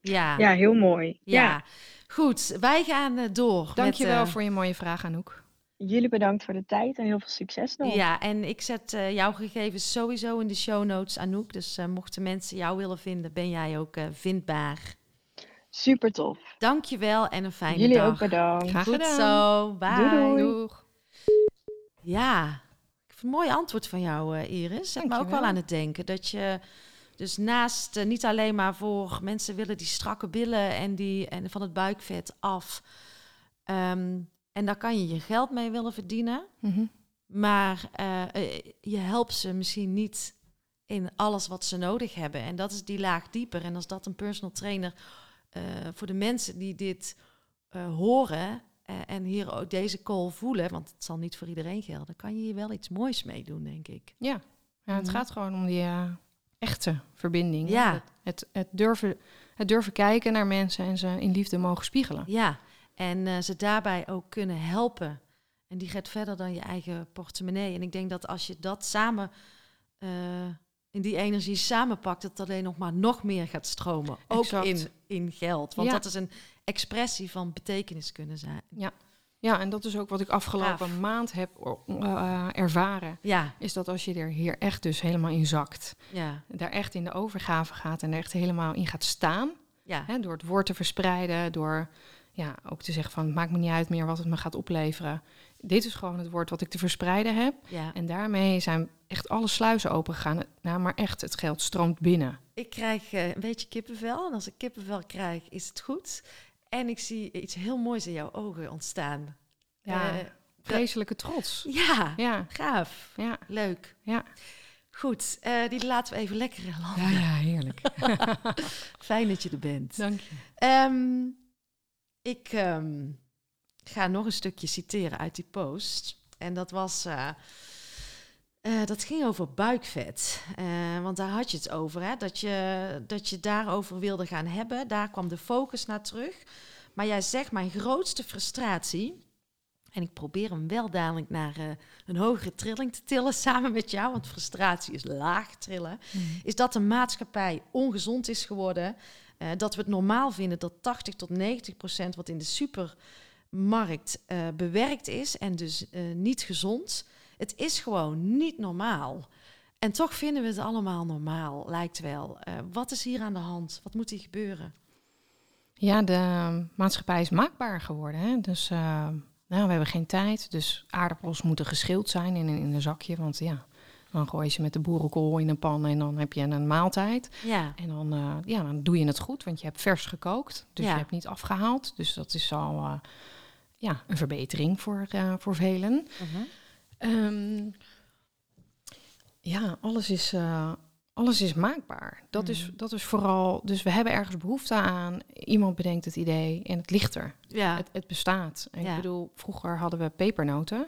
Ja, Ja, heel mooi. ja. Goed, wij gaan eh, door. Dankjewel met, eh, voor je mooie vraag, Anouk. Jullie bedankt voor de tijd en heel veel succes nog. Ja, en ik zet eh, jouw gegevens sowieso in de show notes, Anouk. Dus eh, mochten mensen jou willen vinden, ben jij ook eh, vindbaar. Super tof. Dankjewel en een fijne Jullie dag. ook bedankt. Graag Goed gedaan. zo, bye. Doei, doei. Doeg. Ja, ik vind een mooi antwoord van jou, eh, Iris. Zet me ook wel aan het denken dat je dus naast eh, niet alleen maar voor mensen willen die strakke billen en, die, en van het buikvet af. ehm, en daar kan je je geld mee willen verdienen. Mhm. Maar eh, eh, je helpt ze misschien niet in alles wat ze nodig hebben. En dat is die laag dieper. En als dat een personal trainer voor de mensen die dit horen en hier ook deze call voelen, want het zal niet voor iedereen gelden, kan je hier wel iets moois mee doen, denk ik. Ja, ja het Mhm. gaat gewoon om die echte verbinding. Ja. Het, het, het, durven, het durven kijken naar mensen en ze in liefde mogen spiegelen. Ja, en eh, ze daarbij ook kunnen helpen. En die gaat verder dan je eigen portemonnee. En ik denk dat als je dat samen, eh, in die energie samenpakt, dat het alleen nog maar nog meer gaat stromen. Ook Exact. in, in geld. Want Ja. dat is een expressie van betekenis kunnen zijn. Ja, en dat is ook wat ik afgelopen Gaaf. maand heb eh, ervaren. Ja, Is dat als je er hier echt dus helemaal in zakt, ja, daar echt in de overgave gaat en er echt helemaal in gaat staan, ja. hè, door het woord te verspreiden, door ja, ook te zeggen van het maakt me niet uit meer wat het me gaat opleveren. Dit is gewoon het woord wat ik te verspreiden heb. ja. En daarmee zijn echt alle sluizen opengegaan. Nou, maar echt, het geld stroomt binnen. Ik krijg eh, een beetje kippenvel. En als ik kippenvel krijg, is het goed. En ik zie iets heel moois in jouw ogen ontstaan. Ja, Eh, vreselijke trots. ja, Ja, gaaf. ja, Leuk. ja. Goed, eh, die laten we even lekker landen. Ja, ja, heerlijk. Fijn dat je er bent. Dank je. Ehm, ik ehm, ga nog een stukje citeren uit die post. En dat was. eh, eh, dat ging over buikvet. Eh, want daar had je het over, hè? Dat, je, dat je daarover wilde gaan hebben. Daar kwam de focus naar terug. Maar jij zegt, mijn grootste frustratie... en ik probeer hem wel dadelijk naar eh, een hogere trilling te tillen samen met jou... want frustratie is laag trillen... is dat de maatschappij ongezond is geworden... Dat we het normaal vinden dat 80 tot 90 procent wat in de supermarkt bewerkt is en dus niet gezond. Het is gewoon niet normaal. En toch vinden we het allemaal normaal, lijkt wel. Eh, wat is hier aan de hand? Wat moet hier gebeuren? Ja, de maatschappij is maakbaar geworden. Hè? Dus eh, nou, we hebben geen tijd. Dus aardappels moeten geschild zijn in, een- in een zakje. Want ja, dan gooi je ze met de boerenkool in een pan en dan heb je een maaltijd. Ja, En dan, eh, ja, dan doe je het goed, want je hebt vers gekookt. Dus Ja. je hebt niet afgehaald. Dus dat is al ja, een verbetering voor, voor velen. Mhm. Ehm, ja, alles is, eh, alles is maakbaar. Dat, is, Mhm. dat is vooral. Dus we hebben ergens behoefte aan. Iemand bedenkt het idee en het ligt er. ja. Het, het bestaat. En Ja. Ik bedoel, vroeger hadden we pepernoten.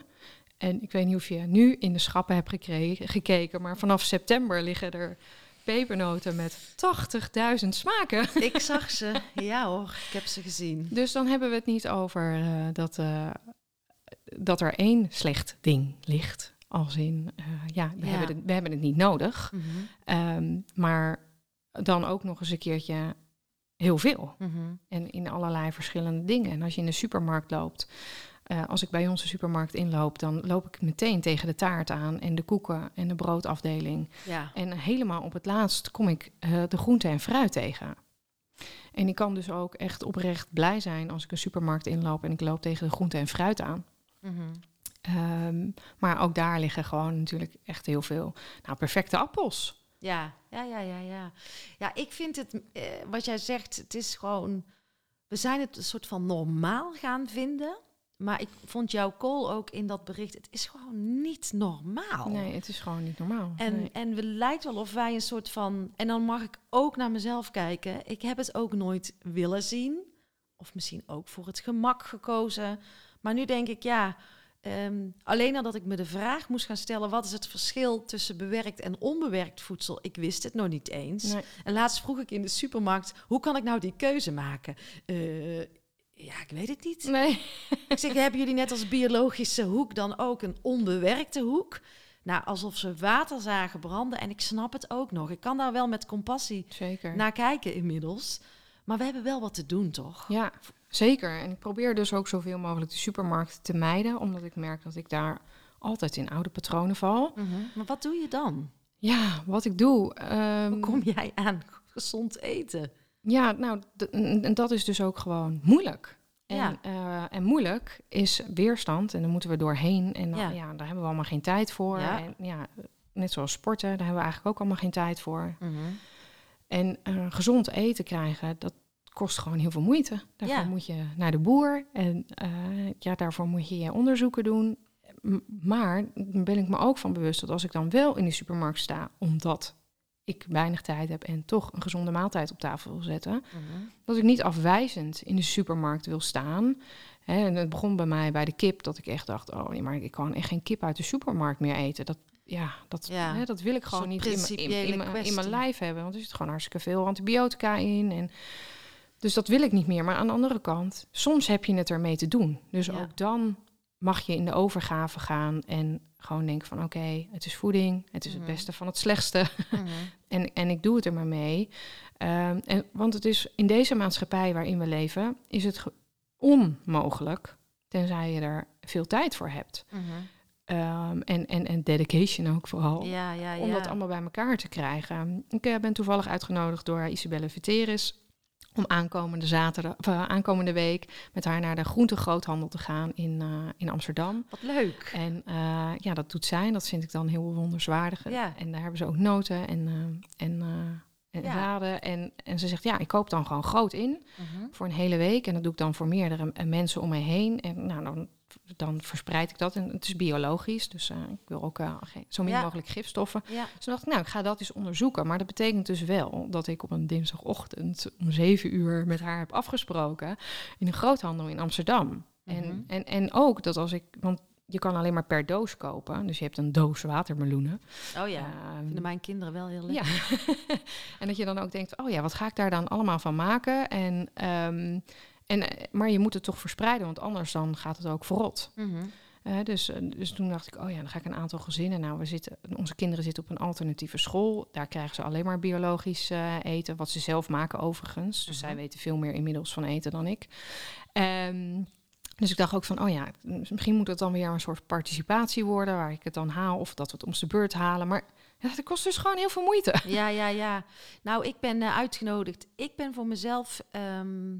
En ik weet niet of je nu in de schappen hebt gekregen, gekeken, maar vanaf september liggen er pepernoten met 80.000 smaken. ik zag ze. Ja hoor, ik heb ze gezien. Dus dan hebben we het niet over eh, dat, eh, dat er één slecht ding ligt. Als in, eh, ja, we, Ja. Hebben het, we hebben het niet nodig. Mhm. Ehm, maar dan ook nog eens een keertje heel veel. Mhm. En in allerlei verschillende dingen. En als je in de supermarkt loopt, eh, als ik bij onze supermarkt inloop, dan loop ik meteen tegen de taart aan en de koeken en de broodafdeling. Ja. En helemaal op het laatst kom ik eh, de groente en fruit tegen. En ik kan dus ook echt oprecht blij zijn als ik een supermarkt inloop en ik loop tegen de groente en fruit aan. Mhm. Ehm, maar ook daar liggen gewoon natuurlijk echt heel veel nou, perfecte appels. Ja, ja, ja, ja, ja. Ja, ik vind het, eh, wat jij zegt, het is gewoon, we zijn het een soort van normaal gaan vinden. Maar ik vond jouw call ook in dat bericht, het is gewoon niet normaal. Nee, het is gewoon niet normaal. En, Nee. en we lijkt wel of wij een soort van. En dan mag ik ook naar mezelf kijken. Ik heb het ook nooit willen zien. Of misschien ook voor het gemak gekozen. Maar nu denk ik, ja. ehm, alleen al dat ik me de vraag moest gaan stellen: wat is het verschil tussen bewerkt en onbewerkt voedsel? Ik wist het nog niet eens. Nee. En laatst vroeg ik in de supermarkt: hoe kan ik nou die keuze maken? Eh, ja, ik weet het niet. Nee. Ik zeg, hebben jullie net als biologische hoek dan ook een onbewerkte hoek? Nou, alsof ze water zagen branden. En ik snap het ook nog. Ik kan daar wel met compassie Zeker. naar kijken inmiddels. Maar we hebben wel wat te doen, toch? Ja, zeker. En ik probeer dus ook zoveel mogelijk de supermarkt te mijden, omdat ik merk dat ik daar altijd in oude patronen val. Mhm. Maar wat doe je dan? Ja, wat ik doe. ehm, Hoe kom jij aan gezond eten? Ja, nou, en dat is dus ook gewoon moeilijk. En, Ja. eh, en moeilijk is weerstand en daar moeten we doorheen. En dan, Ja. ja. daar hebben we allemaal geen tijd voor. Ja. En, ja, net zoals sporten, daar hebben we eigenlijk ook allemaal geen tijd voor. En eh, gezond eten krijgen, dat kost gewoon heel veel moeite. Daarvoor Ja. moet je naar de boer en eh, ja, daarvoor moet je je onderzoeken doen. M- Maar dan ben ik me ook van bewust dat als ik dan wel in de supermarkt sta, omdat ik weinig tijd heb en toch een gezonde maaltijd op tafel wil zetten, dat ik niet afwijzend in de supermarkt wil staan. Hè, en het begon bij mij bij de kip, dat ik echt dacht, oh nee, maar ik kan echt geen kip uit de supermarkt meer eten. Dat, ja, dat, Ja, hè, dat wil ik gewoon niet in mijn- lijf hebben. Want er zit gewoon hartstikke veel antibiotica in. En, dus dat wil ik niet meer. Maar aan de andere kant, soms heb je het ermee te doen. Dus Ja. ook dan mag je in de overgave gaan en gewoon denken van oké, het is voeding, het is Mhm. het beste van het slechtste. En, en ik doe het er maar mee. Ehm, en, want het is in deze maatschappij waarin we leven, is het ge- onmogelijk, tenzij je er veel tijd voor hebt. Ehm, en, en, en dedication ook vooral. Ja, ja, ja. Om dat allemaal bij elkaar te krijgen. Ik eh, ben toevallig uitgenodigd door Isabelle Viteris om aankomende, zaterdag, of, eh, aankomende week met haar naar de groentegroothandel te gaan in, eh, in Amsterdam. Wat leuk. En eh, ja, dat doet zij en dat vind ik dan heel wonderswaardig. Ja. En daar hebben ze ook noten en, en, en Ja. zaden. En, en ze zegt, ja, ik koop dan gewoon groot in voor een hele week. En dat doe ik dan voor meerdere mensen om mij heen. En nou, dan, dan verspreid ik dat. En het is biologisch, dus eh, ik wil ook eh, geen, zo min Ja. mogelijk gifstoffen. Ja. Dus dacht ik, nou, ik ga dat eens onderzoeken. Maar dat betekent dus wel dat ik op een dinsdagochtend om zeven uur met haar heb afgesproken in een groothandel in Amsterdam. Mhm. En, en, en ook dat als ik, want je kan alleen maar per doos kopen. Dus je hebt een doos watermeloenen. Oh ja. Ehm, Vinden mijn kinderen wel heel leuk. ja. en dat je dan ook denkt, oh ja, wat ga ik daar dan allemaal van maken? En, ehm, en, eh, maar je moet het toch verspreiden, want anders dan gaat het ook verrot. Mhm. Eh, dus, eh, dus toen dacht ik, oh ja, dan ga ik een aantal gezinnen. Nou, we zitten, onze kinderen zitten op een alternatieve school. Daar krijgen ze alleen maar biologisch eten, wat ze zelf maken overigens. Dus Mhm. zij weten veel meer inmiddels van eten dan ik. Ehm, dus ik dacht ook van, oh ja, misschien moet het dan weer een soort participatie worden, waar ik het dan haal, of dat we het om de beurt halen. Maar ja, dat kost dus gewoon heel veel moeite. Ja, ja, ja. Nou, ik ben uitgenodigd. Ik ben voor mezelf. ehm,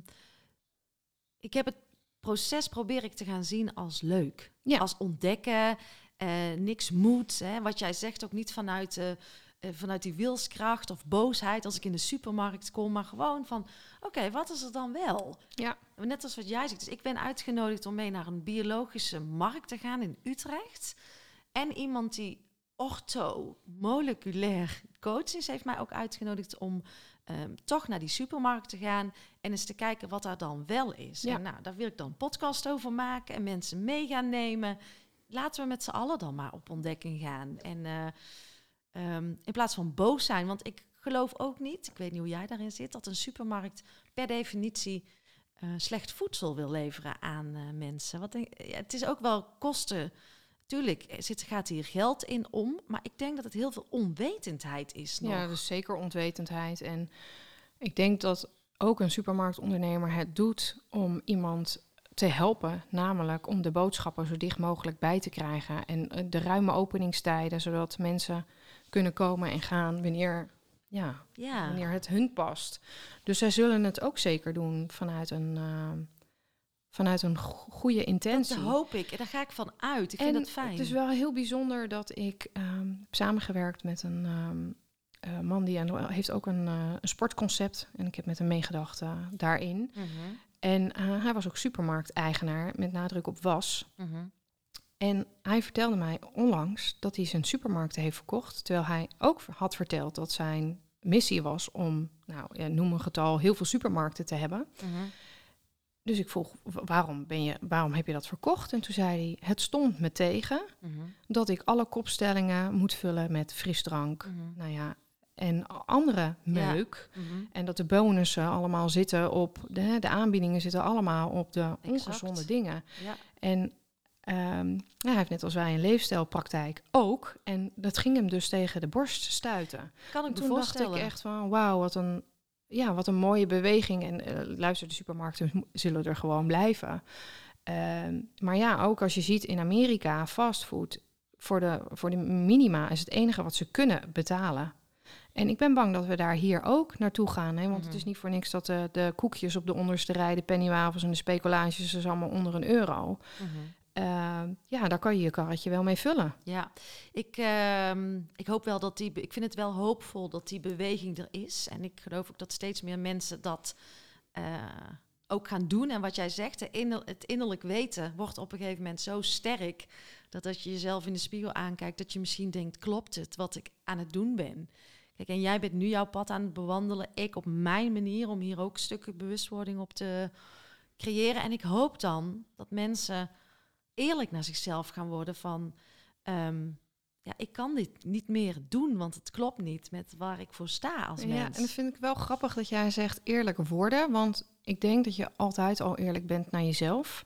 ik heb het proces probeer ik te gaan zien als leuk. Ja. Als ontdekken. eh, niks moet. Hè, wat jij zegt ook niet vanuit, eh, eh, vanuit die wilskracht of boosheid als ik in de supermarkt kom. Maar gewoon van, oké, wat is er dan wel? Ja. Net als wat jij zegt. Dus ik ben uitgenodigd om mee naar een biologische markt te gaan in Utrecht. En iemand die orthomoleculair coach is, heeft mij ook uitgenodigd om ehm, toch naar die supermarkt te gaan en eens te kijken wat daar dan wel is. Ja. En nou, daar wil ik dan een podcast over maken en mensen mee gaan nemen. Laten we met z'n allen dan maar op ontdekking gaan. En eh, ehm, in plaats van boos zijn, want ik geloof ook niet, ik weet niet hoe jij daarin zit, dat een supermarkt per definitie eh, slecht voedsel wil leveren aan eh, mensen. Wat denk, ja, het is ook wel kosten. Tuurlijk er zit, gaat hier geld in om, maar ik denk dat het heel veel onwetendheid is nog. Ja, dus zeker onwetendheid. En ik denk dat ook een supermarktondernemer het doet om iemand te helpen, namelijk om de boodschappen zo dicht mogelijk bij te krijgen en eh, de ruime openingstijden, zodat mensen kunnen komen en gaan wanneer, ja, ja. wanneer het hun past. Dus zij zullen het ook zeker doen vanuit een, eh, vanuit een go- goede intentie. Dat hoop ik. En daar ga ik van uit. Ik vind dat fijn. Het is wel heel bijzonder dat ik ehm, heb samengewerkt met een ehm, eh, man die aan, heeft ook een, eh, een sportconcept. En ik heb met hem meegedacht eh, daarin. Mhm, En hij was ook supermarkteigenaar met nadruk op was. mhm. En hij vertelde mij onlangs dat hij zijn supermarkten heeft verkocht. Terwijl hij ook had verteld dat zijn missie was om, nou ja, noem een getal, heel veel supermarkten te hebben. Mhm. Dus ik vroeg, "Wa- waarom, ben je, waarom heb je dat verkocht? En toen zei hij, het stond me tegen Mhm, dat ik alle kopstellingen moet vullen met frisdrank. mhm, Nou ja, en andere meuk. mhm. En dat de bonussen allemaal zitten op, de, de aanbiedingen zitten allemaal op de Exact. ongezonde dingen. Ja. En ja, hij heeft net als wij een leefstijlpraktijk ook. En dat ging hem dus tegen de borst stuiten. Kan ik Toen dacht ik echt van, wauw, wat een, ja, wat een mooie beweging. En eh, luister, de supermarkten zullen er gewoon blijven. Ehm, maar ja, ook als je ziet in Amerika, fastfood, voor de, voor de minima is het enige wat ze kunnen betalen. En ik ben bang dat we daar hier ook naartoe gaan. Hè? Want het Mhm. is niet voor niks dat de, de koekjes op de onderste rij, de pennywafels en de speculages, is allemaal onder een euro. Mhm. Ehm, ja, daar kan je je karretje wel mee vullen. Ja, ik, ehm, ik hoop wel dat die. Ik vind het wel hoopvol dat die beweging er is. En ik geloof ook dat steeds meer mensen dat eh, ook gaan doen. En wat jij zegt, het innerlijk weten wordt op een gegeven moment zo sterk. Dat als je jezelf in de spiegel aankijkt, dat je misschien denkt: klopt het wat ik aan het doen ben? Kijk, en jij bent nu jouw pad aan het bewandelen. Ik op mijn manier om hier ook stukken bewustwording op te creëren. En ik hoop dan dat mensen eerlijk naar zichzelf gaan worden van... ehm, ja, ik kan dit niet meer doen, want het klopt niet met waar ik voor sta als Ja, mens. en dat vind ik wel grappig dat jij zegt eerlijk worden. Want ik denk dat je altijd al eerlijk bent naar jezelf.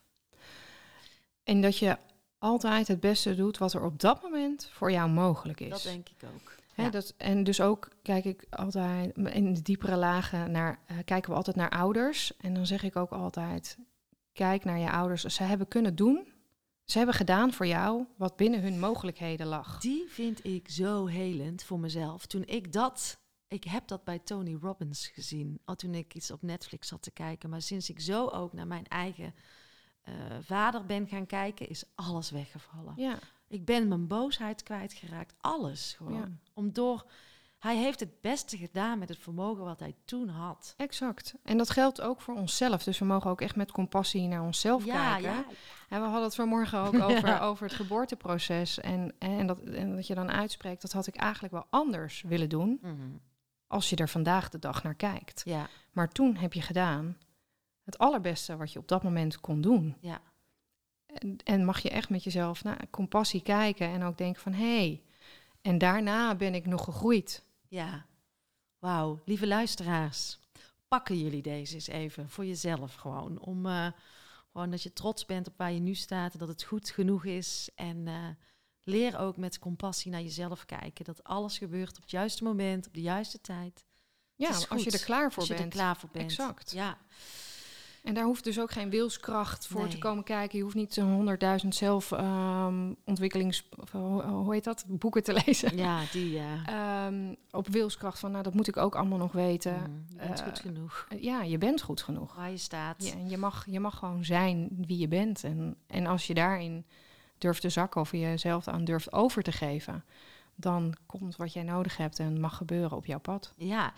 En dat je altijd het beste doet wat er op dat moment voor jou mogelijk is. Dat denk ik ook. Hè, ja. dat, en dus ook kijk ik altijd in de diepere lagen naar, eh, kijken we altijd naar ouders. En dan zeg ik ook altijd: kijk naar je ouders. Ze hebben kunnen doen. Ze hebben gedaan voor jou wat binnen hun mogelijkheden lag. Die vind ik zo helend voor mezelf. Toen ik dat... Ik heb dat bij Tony Robbins gezien. Al toen ik iets op Netflix zat te kijken. Maar sinds ik zo ook naar mijn eigen eh, vader ben gaan kijken... is alles weggevallen. Ja, Ik ben mijn boosheid kwijtgeraakt. Alles gewoon. Ja. Om door... Hij heeft het beste gedaan met het vermogen wat hij toen had. exact. En dat geldt ook voor onszelf. Dus we mogen ook echt met compassie naar onszelf ja, kijken. ja. En we hadden het vanmorgen ook over, over het geboorteproces. En, en, dat, en dat je dan uitspreekt, dat had ik eigenlijk wel anders willen doen. Mhm. Als je er vandaag de dag naar kijkt. Ja, Maar toen heb je gedaan het allerbeste wat je op dat moment kon doen. ja. En, en mag je echt met jezelf naar compassie kijken en ook denken van hé, hey, en daarna ben ik nog gegroeid. Ja, wauw. Lieve luisteraars, pakken jullie deze eens even voor jezelf gewoon. Om eh, gewoon dat je trots bent op waar je nu staat en dat het goed genoeg is. En eh, leer ook met compassie naar jezelf kijken. Dat alles gebeurt op het juiste moment, op de juiste tijd. Ja, als je er klaar voor Als je bent. er klaar voor bent. Exact. Ja, En daar hoeft dus ook geen wilskracht voor te komen kijken. Je hoeft niet zo'n honderdduizend zelfontwikkelings... of hoe, heet dat? Boeken te lezen. ja die... eh, Ehm, op wilskracht van, nou, dat moet ik ook allemaal nog weten. mm, je bent eh, goed genoeg. Ja, je bent goed genoeg. Waar je staat. Ja, en je, mag, je mag gewoon zijn wie je bent. En, en als je daarin durft te zakken of je jezelf aan durft over te geven, dan komt wat jij nodig hebt en mag gebeuren op jouw pad. Ja.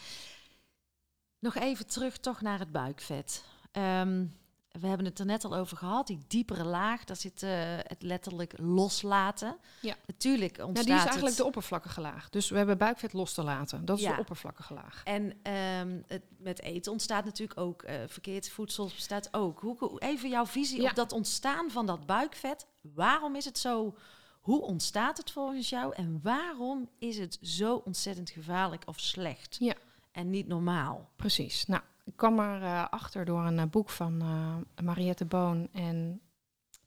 Nog even terug toch naar het buikvet. Ehm, we hebben het er net al over gehad, die diepere laag, daar zit eh, het letterlijk loslaten. Ja. Natuurlijk Nou, ontstaat die is eigenlijk het... de oppervlakkige laag. Dus we hebben buikvet los te laten. Dat is Ja. de oppervlakkige laag. En ehm, het, met eten ontstaat natuurlijk ook eh, verkeerd voedsel bestaat ook. Hoe, hoe- even jouw visie Ja. op dat ontstaan van dat buikvet. Waarom is het zo? Hoe ontstaat het volgens jou? En waarom is het zo ontzettend gevaarlijk of slecht? Ja. En niet normaal? Precies. Nou, ik kwam er eh, achter door een eh, boek van eh, Mariette Boon en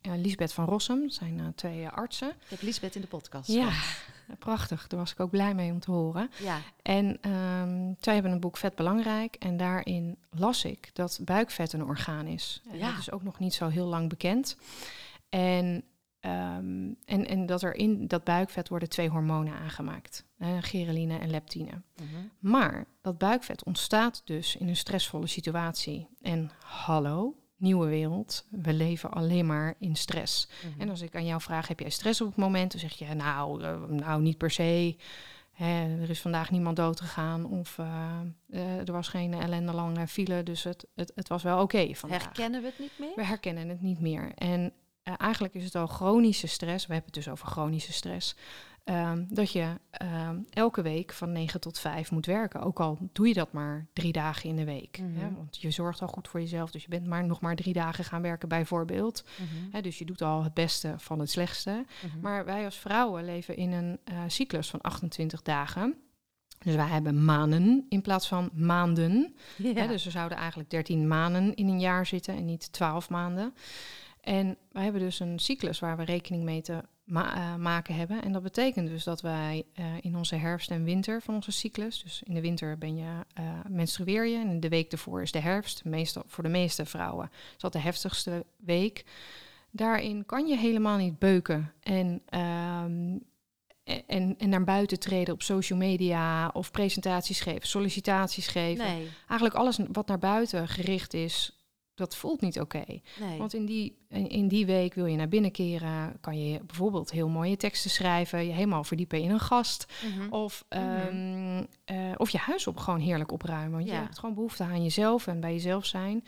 Lisbeth van Rossum. Zijn twee artsen. Ik heb Lisbeth in de podcast. Ja, prachtig. Daar was ik ook blij mee om te horen. ja. En ehm, zij hebben een boek Vet Belangrijk. En daarin las ik dat buikvet een orgaan is. En Ja. Dat is ook nog niet zo heel lang bekend. En, ehm, en, en dat er in dat buikvet worden twee hormonen aangemaakt. gereline en leptine. Mhm. Maar dat buikvet ontstaat dus in een stressvolle situatie. En hallo, nieuwe wereld. We leven alleen maar in stress. Mhm. En als ik aan jou vraag, heb jij stress op het moment? Dan zeg je, nou, eh, nou niet per se. Hè, er is vandaag niemand dood gegaan of eh, eh, er was geen ellendelange file, dus het, het, het was wel oké vandaag. Herkennen we het niet meer? We herkennen het niet meer. En eh, eigenlijk is het al chronische stress, we hebben het dus over chronische stress, ehm, dat je ehm, elke week van 9 tot 5 moet werken. Ook al doe je dat maar drie dagen in de week. Mhm. Hè? Want je zorgt al goed voor jezelf, dus je bent maar nog maar drie dagen gaan werken bijvoorbeeld. Mhm. Hè, dus je doet al het beste van het slechtste. Mhm. Maar wij als vrouwen leven in een eh, cyclus van 28 dagen. Dus wij hebben maanden in plaats van maanden. ja. Hè, dus er zouden eigenlijk 13 maanden in een jaar zitten en niet 12 maanden. En wij hebben dus een cyclus waar we rekening mee te ma- eh, maken hebben. En dat betekent dus dat wij eh, in onze herfst en winter van onze cyclus, dus in de winter ben je, eh, menstrueer je en de week ervoor is de herfst. Meestal, voor de meeste vrouwen is dat de heftigste week. Daarin kan je helemaal niet beuken en, ehm, en, en naar buiten treden op social media of presentaties geven, sollicitaties geven. Nee, Eigenlijk alles wat naar buiten gericht is, dat voelt niet oké. nee. Want in die, in, die week wil je naar binnen keren, kan je bijvoorbeeld heel mooie teksten schrijven, je helemaal verdiepen in een gast. Mhm. Of, Mhm. ehm, eh, of je huis op gewoon heerlijk opruimen. Want Ja. je hebt gewoon behoefte aan jezelf en bij jezelf zijn.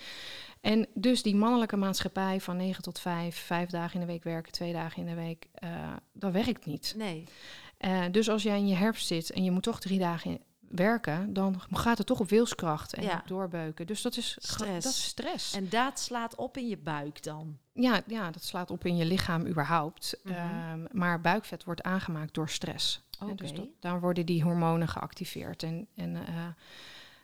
En dus die mannelijke maatschappij van 9 tot 5, vijf dagen in de week werken, twee dagen in de week, eh, dat werkt niet. Nee, Eh, dus als jij in je herfst zit en je moet toch drie dagen in- werken, dan gaat het toch op wilskracht en Ja. doorbeuken. Dus dat is Stress. Dat is stress. en dat slaat op in je buik dan. Ja, ja, dat slaat op in je lichaam überhaupt. Mhm. Ehm, maar buikvet wordt aangemaakt door stress. Oké. En dus dat, daar worden die hormonen geactiveerd. En, en eh,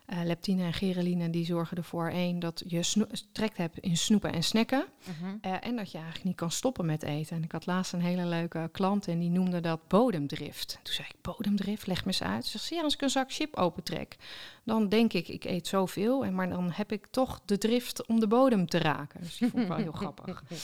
eh, leptine en gereline die zorgen ervoor één dat je trekt hebt in snoepen en snacken. Mhm. eh, en dat je eigenlijk niet kan stoppen met eten. En ik had laatst een hele leuke klant en die noemde dat bodemdrift. Toen zei ik, bodemdrift, leg me eens uit. Ze zegt, ja, als ik een zak chip opentrek, dan denk ik, ik eet zoveel. En, maar dan heb ik toch de drift om de bodem te raken. Dus die vond ik wel heel grappig. Eh,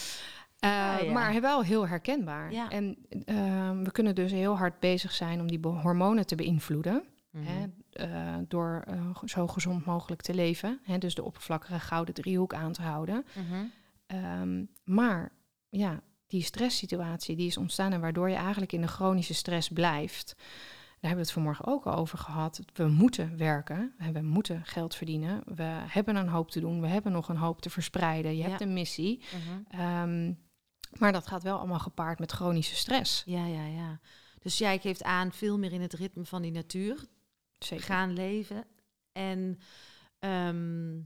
Ah, ja. Maar wel heel herkenbaar. Ja. En ehm, we kunnen dus heel hard bezig zijn om die hormonen te beïnvloeden. Hè, eh, door eh, zo gezond mogelijk te leven. Hè, dus de oppervlakkige gouden driehoek aan te houden. Mhm. Ehm, maar ja, die stresssituatie die is ontstaan en waardoor je eigenlijk in de chronische stress blijft. Daar hebben we het vanmorgen ook al over gehad. We moeten werken, we moeten geld verdienen, we hebben een hoop te doen, we hebben nog een hoop te verspreiden. Je Ja. hebt een missie, Mhm. Ehm, maar dat gaat wel allemaal gepaard met chronische stress. Ja, ja, ja. Dus jij geeft aan veel meer in het ritme van die natuur Zeker. gaan leven. En ehm,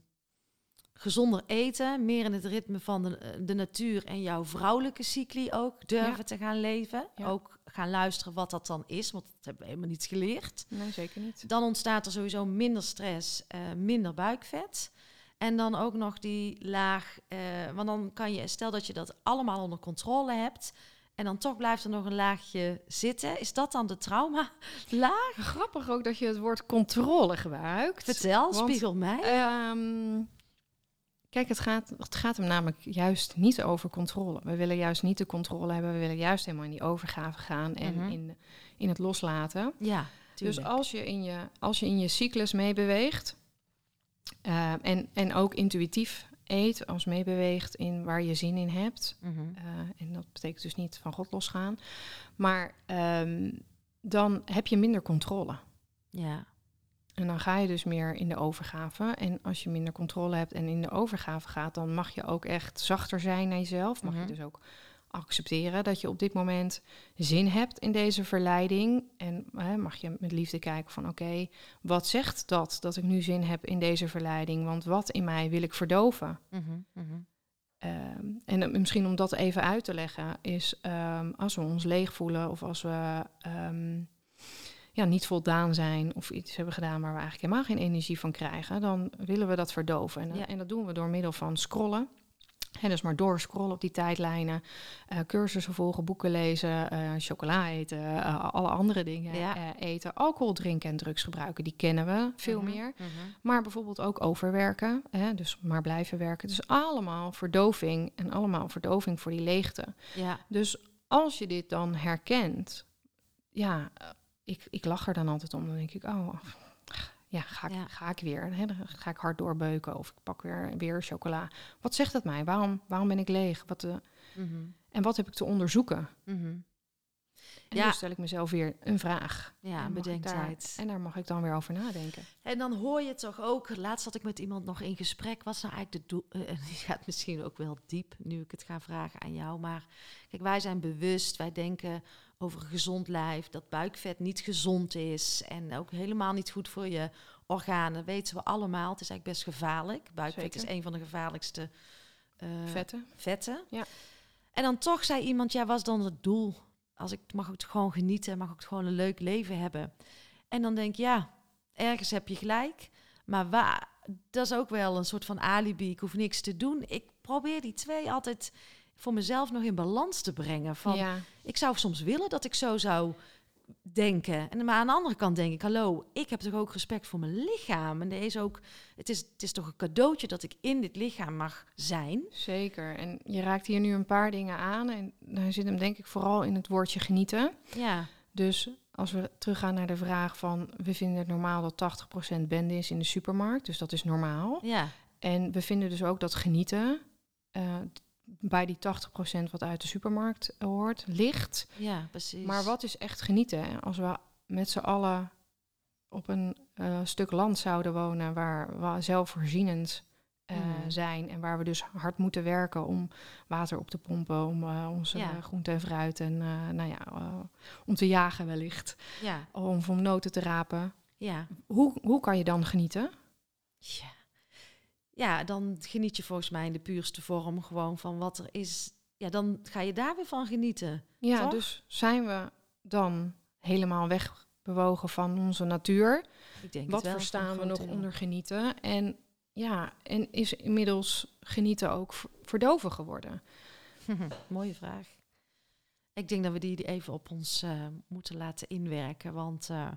gezonder eten, meer in het ritme van de, de natuur en jouw vrouwelijke cycli ook durven Ja. te gaan leven. Ja. Ook gaan luisteren wat dat dan is, want dat hebben we helemaal niet geleerd. Nee, zeker niet. Dan ontstaat er sowieso minder stress, eh, minder buikvet. En dan ook nog die laag, eh, want dan kan je, stel dat je dat allemaal onder controle hebt, en dan toch blijft er nog een laagje zitten. Is dat dan de trauma-laag? Grappig ook dat je het woord controle gebruikt. Vertel, Want- spiegel mij. Ehm, kijk, het gaat, het gaat hem namelijk juist niet over controle. We willen juist niet de controle hebben. We willen juist helemaal in die overgave gaan en Mhm. in, in het loslaten. ja, Dus als je in je, als je, in je cyclus meebeweegt eh, en, en ook intuïtief eet, als meebeweegt in waar je zin in hebt. Mhm. eh, en dat betekent dus niet van God losgaan. Maar ehm, dan heb je minder controle. Ja, En dan ga je dus meer in de overgave. En als je minder controle hebt en in de overgave gaat, dan mag je ook echt zachter zijn naar jezelf. Mag Mhm. je dus ook accepteren dat je op dit moment zin hebt in deze verleiding. En hè, mag je met liefde kijken van oké, wat zegt dat dat ik nu zin heb in deze verleiding? Want wat in mij wil ik verdoven? Mhm, mhm. Ehm, en misschien om dat even uit te leggen, is ehm, als we ons leeg voelen of als we ehm, ja, niet voldaan zijn of iets hebben gedaan waar we eigenlijk helemaal geen energie van krijgen, dan willen we dat verdoven. En, Ja. en dat doen we door middel van scrollen. En dus maar doorscrollen op die tijdlijnen, eh, cursussen volgen, boeken lezen, eh, chocola eten, eh, alle andere dingen Ja. eten, alcohol drinken en drugs gebruiken. Die kennen we veel Mhm, meer. mhm. Maar bijvoorbeeld ook overwerken, hè, dus maar blijven werken. Dus allemaal verdoving en allemaal verdoving voor die leegte. Ja, Dus als je dit dan herkent, ja, ik, ik lach er dan altijd om. Dan denk ik, oh, ja, ga ik, Ja. ga ik weer? Hè? Dan ga ik hard doorbeuken of ik pak weer, weer chocola. Wat zegt dat mij? Waarom, waarom ben ik leeg? Wat, eh, Mhm. en wat heb ik te onderzoeken? Mhm. En Ja. nu stel ik mezelf weer een vraag. Ja, En bedenktijd. Daar, en daar mag ik dan weer over nadenken. En dan hoor je toch ook, laatst zat ik met iemand nog in gesprek, wat is nou eigenlijk de doel? die gaat misschien ook wel diep, nu ik het ga vragen aan jou. Maar kijk, wij zijn bewust, wij denken over een gezond lijf, dat buikvet niet gezond is en ook helemaal niet goed voor je organen. Weten we allemaal, het is eigenlijk best gevaarlijk. Buikvet Zeker. is een van de gevaarlijkste eh, Vetten. vetten. Ja. En dan toch zei iemand, ja, was dan het doel? Als ik mag ook gewoon genieten, mag ook gewoon een leuk leven hebben. En dan denk ik, ja, ergens heb je gelijk. Maar waar, dat is ook wel een soort van alibi. Ik hoef niks te doen. Ik probeer die twee altijd voor mezelf nog in balans te brengen. Van, ja, Ik zou soms willen dat ik zo zou denken. En maar aan de andere kant denk ik, hallo, ik heb toch ook respect voor mijn lichaam. En is ook, het is, het is toch een cadeautje dat ik in dit lichaam mag zijn. zeker. En je raakt hier nu een paar dingen aan. En daar zit hem denk ik vooral in het woordje genieten. Ja, Dus als we teruggaan naar de vraag van... we vinden het normaal dat 80% bende is in de supermarkt. Dus dat is normaal. ja, En we vinden dus ook dat genieten... eh, bij die 80% wat uit de supermarkt hoort, ligt. ja, precies. Maar wat is echt genieten? hè? Als we met z'n allen op een eh, stuk land zouden wonen waar we zelfvoorzienend eh, Mhm. zijn en waar we dus hard moeten werken om water op te pompen, om eh, onze Ja. eh, groente en fruit en eh, nou ja, eh, om te jagen wellicht, Ja, of om noten te rapen. ja. Hoe, hoe kan je dan genieten? Ja. Ja, dan geniet je volgens mij in de puurste vorm gewoon van wat er is. Ja, dan ga je daar weer van genieten. Ja, Toch? dus zijn we dan helemaal wegbewogen van onze natuur? Ik denk Wat wel, verstaan we nog deel. onder genieten? En ja, en is inmiddels genieten ook verdoven geworden? Mooie vraag. Ik denk dat we die even op ons eh, moeten laten inwerken. Want eh,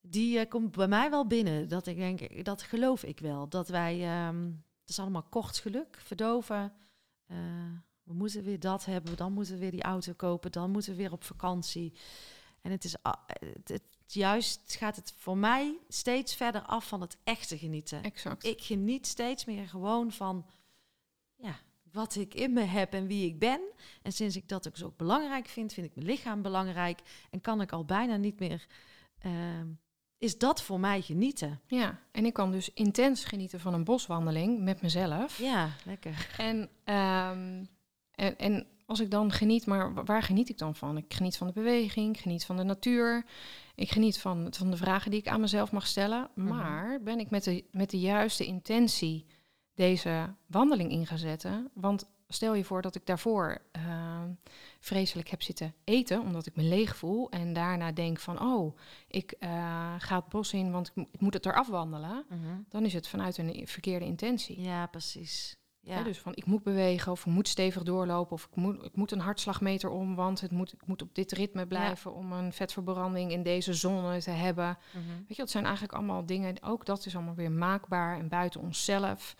die eh, komt bij mij wel binnen. Dat ik denk, dat geloof ik wel. Dat wij, ehm, het is allemaal kort geluk, verdoven. Eh, we moeten weer dat hebben, dan moeten we weer die auto kopen, dan moeten we weer op vakantie. En het is het- juist gaat het voor mij steeds verder af van het echte genieten. Exact. Ik geniet steeds meer gewoon van ja, wat ik in me heb en wie ik ben. En sinds ik dat ook zo belangrijk vind, vind ik mijn lichaam belangrijk. En kan ik al bijna niet meer. ehm, is dat voor mij genieten? Ja, en ik kan dus intens genieten van een boswandeling met mezelf. Ja, lekker. En, ehm, en, en als ik dan geniet, maar wa- waar geniet ik dan van? Ik geniet van de beweging, ik geniet van de natuur. Ik geniet van, van de vragen die ik aan mezelf mag stellen. Mhm. Maar ben ik met de, met de juiste intentie deze wandeling in gaan zetten? Want stel je voor dat ik daarvoor ehm, vreselijk heb zitten eten, omdat ik me leeg voel. En daarna denk van, oh, ik eh, ga het bos in, want ik, ik moet het eraf wandelen. Dan is het vanuit een verkeerde intentie. Ja, precies. Ja. Dus van ik moet bewegen of ik moet stevig doorlopen of ik moet, ik moet een hartslagmeter om, want het moet, ik moet op dit ritme blijven om een vetverbranding in deze zone te hebben. Mhm. Weet je, dat zijn eigenlijk allemaal dingen, ook dat is allemaal weer maakbaar en buiten onszelf.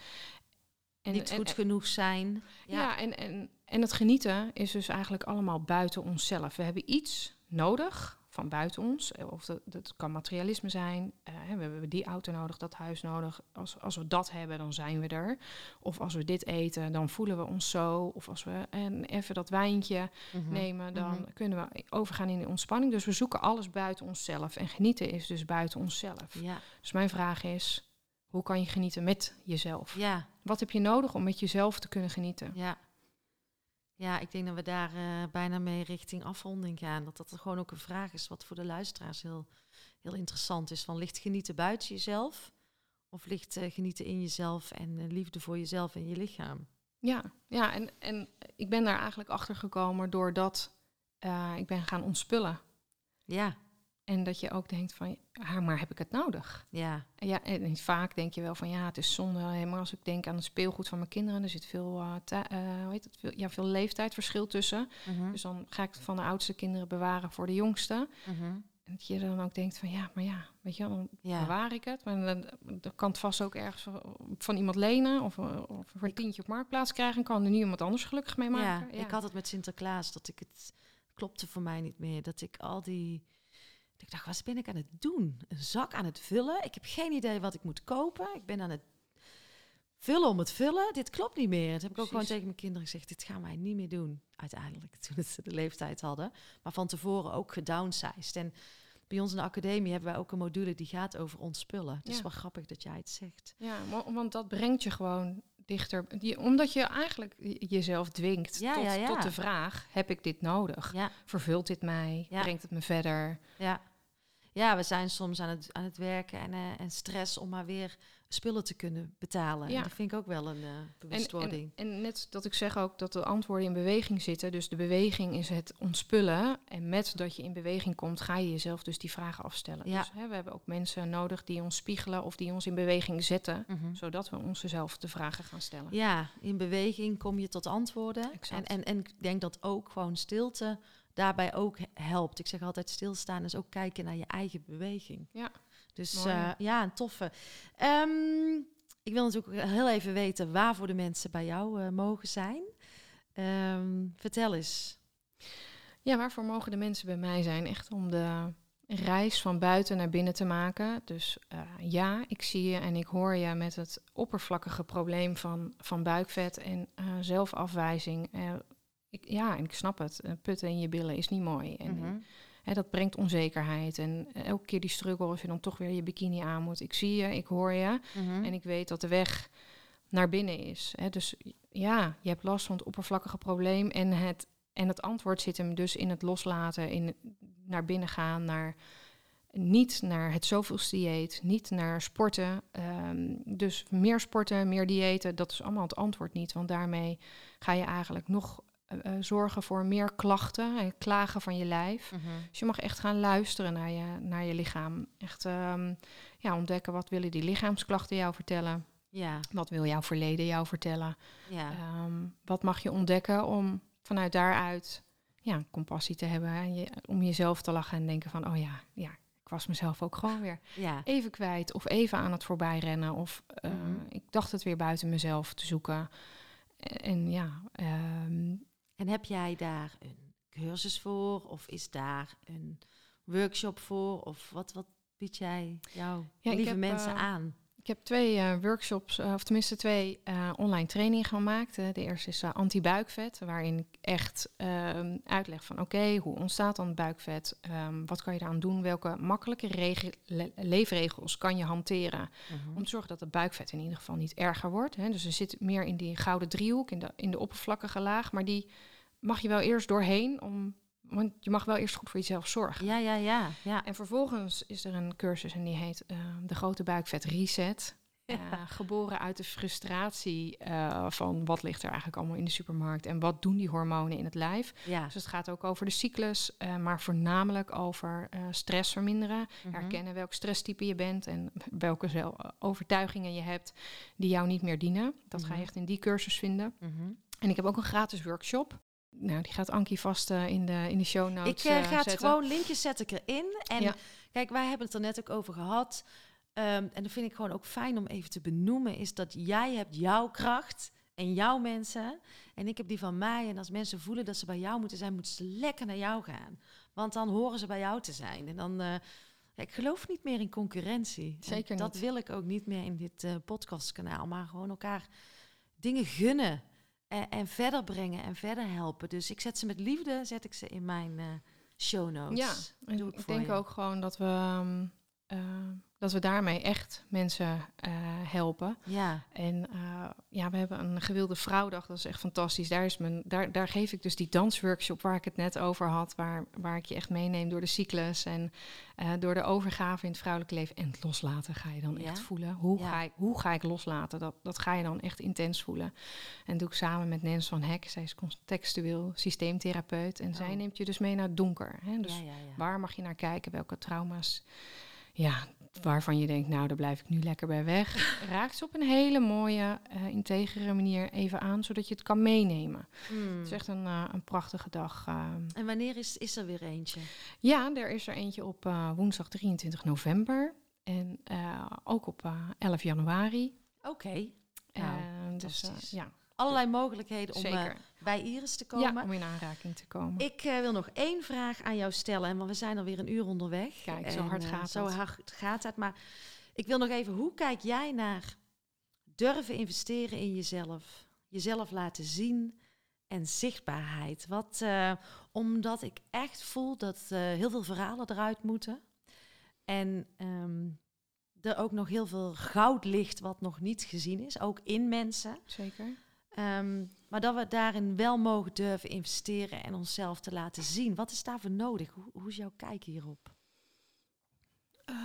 En, Niet en- goed en- genoeg zijn. ja, en, en, en het genieten is dus eigenlijk allemaal buiten onszelf. We hebben iets nodig van buiten ons. eh, Of dat, dat kan materialisme zijn. Eh, we hebben die auto nodig, dat huis nodig. Als, als we dat hebben, dan zijn we er. Of als we dit eten, dan voelen we ons zo. Of als we en even dat wijntje Mhm. nemen, dan Mhm. kunnen we overgaan in de ontspanning. Dus we zoeken alles buiten onszelf. En genieten is dus buiten onszelf. Ja, Dus mijn vraag is, hoe kan je genieten met jezelf? ja, Wat heb je nodig om met jezelf te kunnen genieten? ja. Ja, ik denk dat we daar eh, bijna mee richting afronding gaan. Dat dat gewoon ook een vraag is wat voor de luisteraars heel, heel interessant is. Van ligt genieten buiten jezelf? Of ligt eh, genieten in jezelf en eh, liefde voor jezelf en je lichaam? Ja, ja en, en ik ben daar eigenlijk achter gekomen doordat ik ben gaan ontspullen. Ja, En dat je ook denkt van, ja, maar heb ik het nodig? ja, ja, en vaak denk je wel van, ja, het is zonde. Maar als ik denk aan het speelgoed van mijn kinderen, er zit veel, eh, hoe heet het, veel, ja, veel leeftijdsverschil tussen. Mhm, Dus dan ga ik het van de oudste kinderen bewaren voor de jongste. mhm. En dat je dan ook denkt van, ja, maar ja, weet je dan ja. bewaar ik het. Maar dan, dan kan het vast ook ergens van, iemand lenen of, eh, of voor een tientje op marktplaats krijgen. En kan er nu iemand anders gelukkig mee Ja, maken. ik had het met Sinterklaas dat ik het klopte voor mij niet meer. Dat ik al die Ik dacht, wat ben ik aan het doen? Een zak aan het vullen? Ik heb geen idee wat ik moet kopen. Ik ben aan het vullen om het vullen. Dit klopt niet meer. Dat heb ik ook gewoon tegen mijn kinderen gezegd. Dit gaan wij niet meer doen, uiteindelijk, toen ze de leeftijd hadden. Maar van tevoren ook gedownsized. En bij ons in de academie hebben wij ook een module die gaat over ontspullen. Het is wel grappig dat jij het zegt. Ja, wa- want dat brengt je gewoon dichter. Omdat je eigenlijk jezelf dwingt Ja, tot, ja, tot de vraag: heb ik dit nodig? Ja, Vervult dit mij? Ja. Brengt het me verder? ja. Ja, we zijn soms aan het, aan het werken en, eh, en stress om maar weer spullen te kunnen betalen. Ja. En dat vind ik ook wel een eh En, bewustwording. en, en net dat ik zeg ook dat de antwoorden in beweging zitten. Dus de beweging is het ontspullen. En met dat je in beweging komt, ga je jezelf dus die vragen afstellen. Ja. Dus hè, we hebben ook mensen nodig die ons spiegelen of die ons in beweging zetten. Mhm. Zodat we onszelf de vragen gaan stellen. Ja, in beweging kom je tot antwoorden. En, en, en ik denk dat ook gewoon stilte daarbij ook he- helpt. Ik zeg altijd stilstaan is ook kijken naar je eigen beweging. Ja, Dus eh, ja, een toffe. Ehm, ik wil natuurlijk heel even weten waarvoor de mensen bij jou eh, mogen zijn. Ehm, vertel eens. Ja, waarvoor mogen de mensen bij mij zijn? Echt om de reis van buiten naar binnen te maken. Dus eh, ja, ik zie je en ik hoor je met het oppervlakkige probleem van, van buikvet en zelfafwijzing. Eh, ik, ja, en ik snap het. Eh, putten in je billen is niet mooi. En Mhm. hè, dat brengt onzekerheid. En eh, elke keer die struggle als je dan toch weer je bikini aan moet. Ik zie je, ik hoor je. Mhm. En ik weet dat de weg naar binnen is. Hè? Dus ja, je hebt last van het oppervlakkige probleem. En het, en het antwoord zit hem dus in het loslaten, in naar binnen gaan, naar niet naar het zoveelste dieet, niet naar sporten. Ehm, dus meer sporten, meer diëten, dat is allemaal het antwoord niet. Want daarmee ga je eigenlijk nog eh, eh, zorgen voor meer klachten en klagen van je lijf. Mhm. Dus je mag echt gaan luisteren naar je, naar je lichaam. Echt ehm, ja, ontdekken wat willen die lichaamsklachten jou vertellen. Ja, Wat wil jouw verleden jou vertellen? ja. Ehm, wat mag je ontdekken om vanuit daaruit ja, compassie te hebben? En je, om jezelf te lachen en denken van, oh ja, ja, ik was mezelf ook gewoon weer ja. even kwijt. Of even aan het voorbijrennen. Of eh, Mhm. ik dacht het weer buiten mezelf te zoeken. En, en ja, ehm, En heb jij daar een cursus voor? Of is daar een workshop voor? Of wat, wat bied jij jouw Ja, lieve heb, mensen eh, aan? Ik heb twee eh, workshops, eh, of tenminste twee online trainingen gemaakt. De eerste is anti-buikvet, waarin ik echt ehm, uitleg van oké, hoe ontstaat dan buikvet? Ehm, wat kan je daaraan doen? Welke makkelijke rege- le- leefregels kan je hanteren Mhm. om te zorgen dat het buikvet in ieder geval niet erger wordt? Hè? Dus er zit meer in die gouden driehoek, in de, in de oppervlakkige laag, maar die mag je wel eerst doorheen, om, want je mag wel eerst goed voor jezelf zorgen. Ja, ja, ja. ja. En vervolgens is er een cursus en die heet eh, de grote buikvet reset. Eh, geboren uit de frustratie eh, van wat ligt er eigenlijk allemaal in de supermarkt en wat doen die hormonen in het lijf. ja. Dus het gaat ook over de cyclus, maar voornamelijk over stress verminderen. Mhm. Herkennen welk stresstype je bent en welke overtuigingen je hebt die jou niet meer dienen. Dat ga Mhm. je echt in die cursus vinden. Mhm. En ik heb ook een gratis workshop. Nou, die gaat Ankie vast eh, in, de, in de show notes Ik eh, eh, ga het gewoon, linkjes zet ik erin. En Ja. kijk, wij hebben het er net ook over gehad. Ehm, en dat vind ik gewoon ook fijn om even te benoemen, is dat jij hebt jouw kracht en jouw mensen. En ik heb die van mij. En als mensen voelen dat ze bij jou moeten zijn, moeten ze lekker naar jou gaan. Want dan horen ze bij jou te zijn. En dan, ik geloof niet meer in concurrentie. En Zeker Dat niet. wil ik ook niet meer in dit podcastkanaal. Maar gewoon elkaar dingen gunnen. En, en verder brengen en verder helpen. Dus ik zet ze met liefde, zet ik ze in mijn eh, show notes. Ja, en doe ik denk je. ook gewoon dat we, ehm, eh, dat we daarmee echt mensen eh, helpen. Ja, En eh, ja, we hebben een gewilde vrouwdag, dat is echt fantastisch. Daar, is mijn, daar, daar geef ik dus die dansworkshop waar ik het net over had, waar, waar ik je echt meeneem door de cyclus en door de overgave in het vrouwelijk leven. En het loslaten ga je dan Ja. echt voelen. Hoe, Ja. ga ik, hoe ga ik loslaten? Dat, dat ga je dan echt intens voelen. En doe ik samen met Nens van Hek, zij is contextueel systeemtherapeut. En zij Oh. neemt je dus mee naar het donker. Hè? Dus. Waar mag je naar kijken? Welke trauma's? Ja, waarvan je denkt, nou, daar blijf ik nu lekker bij weg. Raakt ze op een hele mooie, eh, integere manier even aan, zodat je het kan meenemen. Hmm. Het is echt een, eh, een prachtige dag. eh. En wanneer is, is er weer eentje? Ja, er is er eentje op eh, woensdag 23 november. En ook op eh, 11 januari. Oké. Eh, Nou, dus ja, Allerlei mogelijkheden om zeker. Bij Iris te komen. Ja, om in aanraking te komen. Ik uh, wil nog één vraag aan jou stellen, want we zijn alweer een uur onderweg. Kijk, zo hard gaat uh, Zo het. hard gaat het. Maar ik wil nog even, hoe kijk jij naar durven investeren in jezelf? Jezelf laten zien en zichtbaarheid. Wat, uh, omdat ik echt voel dat heel veel verhalen eruit moeten. En um, er ook nog heel veel goud ligt wat nog niet gezien is, ook in mensen. Zeker. Um, maar dat we daarin wel mogen durven investeren en onszelf te laten zien. Wat is daarvoor nodig? Hoe, hoe is jouw kijk hierop? Uh,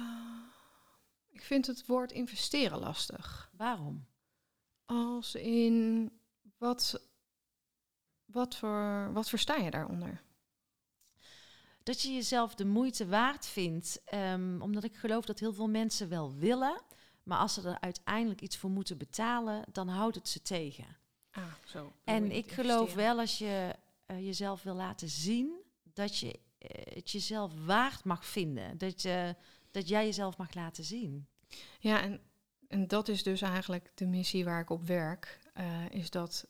ik vind het woord investeren lastig. Waarom? Als in wat, wat, voor, wat versta je daaronder? Dat je jezelf de moeite waard vindt. Um, omdat ik geloof dat heel veel mensen wel willen. Maar als ze er uiteindelijk iets voor moeten betalen, dan houdt het ze tegen. Ah, zo. En ik geloof wel als je uh, jezelf wil laten zien, dat je uh, het jezelf waard mag vinden. Dat, je, dat jij jezelf mag laten zien. Ja, en, en dat is dus eigenlijk de missie waar ik op werk. Uh, is dat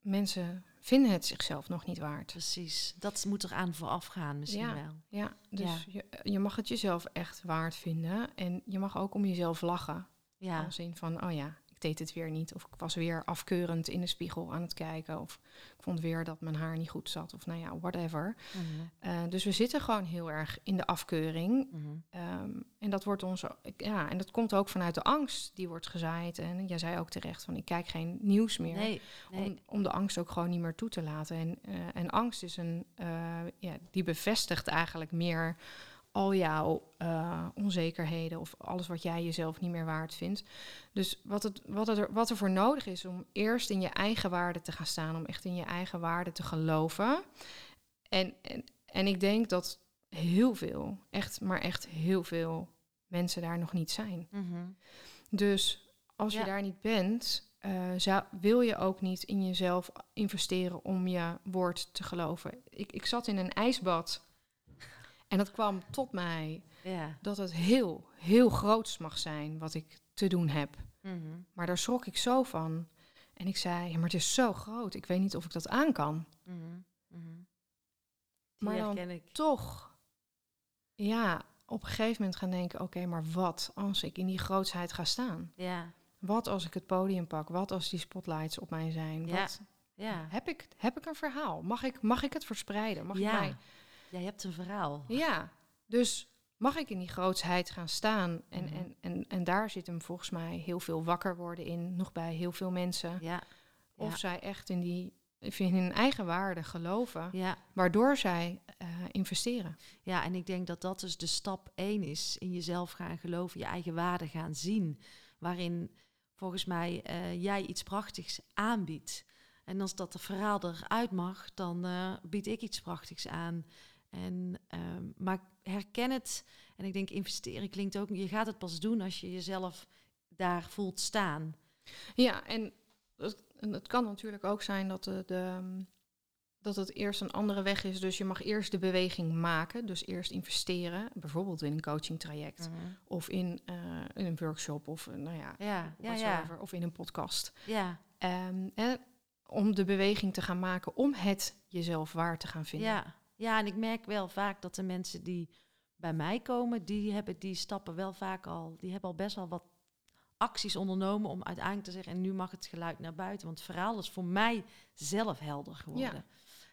mensen vinden het zichzelf nog niet waard. Precies, dat moet eraan vooraf gaan misschien ja, wel. Ja, dus ja. Je, je mag het jezelf echt waard vinden. En je mag ook om jezelf lachen. Ja. Als in van, oh ja, deed het weer niet. Of ik was weer afkeurend in de spiegel aan het kijken. Of ik vond weer dat mijn haar niet goed zat. Of nou ja, whatever. Mhm. Uh, dus we zitten gewoon heel erg in de afkeuring. Mhm. Um, en dat wordt ons, ja, en dat komt ook vanuit de angst die wordt gezaaid. En jij zei ook terecht van, ik kijk geen nieuws meer. Nee, nee. Om, om de angst ook gewoon niet meer toe te laten. En, uh, en angst is een, uh, ja, die bevestigt eigenlijk meer al jouw uh, onzekerheden of alles wat jij jezelf niet meer waard vindt. Dus wat, het, wat, er, wat er voor nodig is om eerst in je eigen waarde te gaan staan, om echt in je eigen waarde te geloven. En, en, en ik denk dat heel veel, echt, maar echt heel veel mensen daar nog niet zijn. Mm -hmm. Dus als Ja. je daar niet bent, uh, zou, wil je ook niet in jezelf investeren om je woord te geloven. Ik, ik zat in een ijsbad en dat kwam tot mij Ja. dat het heel, heel groots mag zijn wat ik te doen heb. Mhm. Maar daar schrok ik zo van. En ik zei, ja, maar het is zo groot. Ik weet niet of ik dat aan kan. Mhm. Mhm. Maar dan ik. Toch, ja, op een gegeven moment gaan denken... oké, maar wat als ik in die grootsheid ga staan? Ja. Wat als ik het podium pak? Wat als die spotlights op mij zijn? Ja. Wat, Ja. heb, ik, heb ik een verhaal? Mag ik, mag ik het verspreiden? Mag ja. ik mij... Jij hebt een verhaal. Ja, dus mag ik in die grootsheid gaan staan? En, Mhm. en, en, en daar zit hem volgens mij heel veel wakker worden in, nog bij heel veel mensen. Ja. Of Ja. zij echt in die in hun eigen waarde geloven, Ja. waardoor zij eh, investeren. ja, en ik denk dat dat dus de stap één is. In jezelf gaan geloven, je eigen waarde gaan zien. Waarin volgens mij eh, jij iets prachtigs aanbiedt. En als dat verhaal eruit mag, dan eh, bied ik iets prachtigs aan. En, ehm, maar herken het. En ik denk investeren klinkt ook... Je gaat het pas doen als je jezelf daar voelt staan. Ja, en het, kan natuurlijk ook zijn dat, de, de, dat het eerst een andere weg is. Dus je mag eerst de beweging maken, dus eerst investeren. Bijvoorbeeld in een coachingtraject of in, eh, in een workshop of eh, nou ja, Ja, ja, whatsoever, ja. of in een podcast. Ja, Ehm, en om de beweging te gaan maken om het jezelf waar te gaan vinden. ja. Ja, en ik merk wel vaak dat de mensen die bij mij komen, die hebben die stappen wel vaak al, die hebben al best wel wat acties ondernomen om uiteindelijk te zeggen, en nu mag het geluid naar buiten. Want het verhaal is voor mij zelf helder geworden. Ja.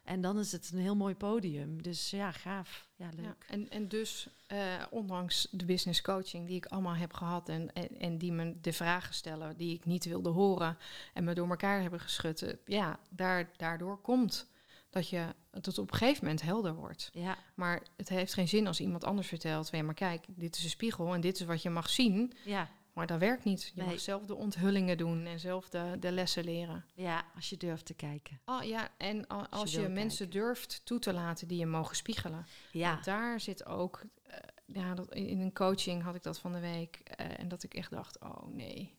En dan is het een heel mooi podium. Dus ja, gaaf. Ja, Ja, leuk. en, en dus, eh, ondanks de business coaching die ik allemaal heb gehad en, en, en die me de vragen stellen die ik niet wilde horen en me door elkaar hebben geschud, eh, ja, daar, daardoor komt dat je dat het op een gegeven moment helder wordt. Ja, Maar het heeft geen zin als iemand anders vertelt, ja, maar kijk, dit is een spiegel en dit is wat je mag zien, ja, maar dat werkt niet. Je Nee. mag zelf de onthullingen doen en zelf de, de lessen leren. ja, als je durft te kijken. Oh ja, en als je, mensen durft toe te laten die je mogen spiegelen. Ja, Want daar zit ook, eh, ja, dat, in een coaching had ik dat van de week. eh, en dat ik echt dacht, oh nee.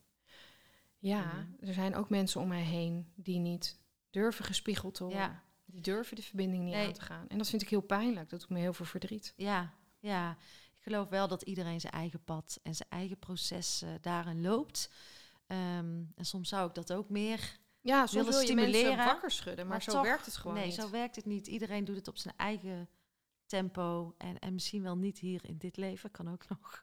Ja, Mhm. er zijn ook mensen om mij heen die niet durven gespiegeld te worden. ja, Die durven de verbinding niet Nee. aan te gaan. En dat vind ik heel pijnlijk. Dat doet me heel veel verdriet. ja, ja. Ik geloof wel dat iedereen zijn eigen pad en zijn eigen proces daarin loopt. Ehm, en soms zou ik dat ook meer Ja, soms wil je mensen stimuleren, wakker schudden, maar, zo toch- werkt het gewoon nee, niet. zo werkt het niet. Iedereen doet het op zijn eigen tempo. En, en misschien wel niet hier in dit leven, kan ook nog.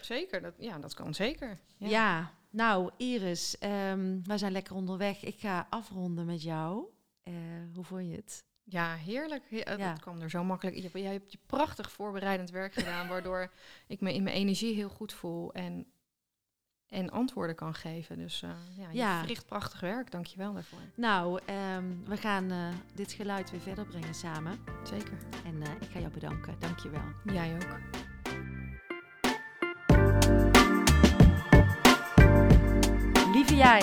Zeker, dat, ja, dat kan zeker. Ja, nou Iris, ehm, wij zijn lekker onderweg. Ik ga afronden met jou. Eh, hoe vond je het? Ja, heerlijk. He- eh, Ja. Dat kwam er zo makkelijk. Je, jij hebt je prachtig voorbereidend werk gedaan, waardoor ik me in mijn energie heel goed voel en, en antwoorden kan geven. Dus eh, ja, je Ja. verricht prachtig werk. Dank je wel daarvoor. Nou, ehm, we gaan dit geluid weer verder brengen samen. Zeker. En ik ga jou bedanken. Dank je wel. Jij ook. Lieve jij,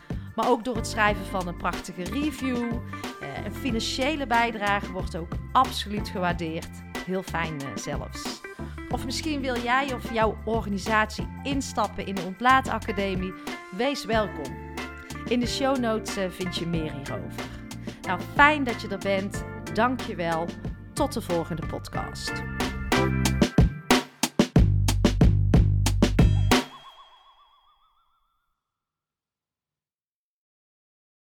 Maar ook door het schrijven van een prachtige review. Eh, een financiële bijdrage wordt ook absoluut gewaardeerd. Heel fijn eh, zelfs. Of misschien wil jij of jouw organisatie instappen in de Ontlaatacademie? Wees welkom. In de show notes eh, vind je meer hierover. Nou, fijn dat je er bent. Dank je wel. Tot de volgende podcast.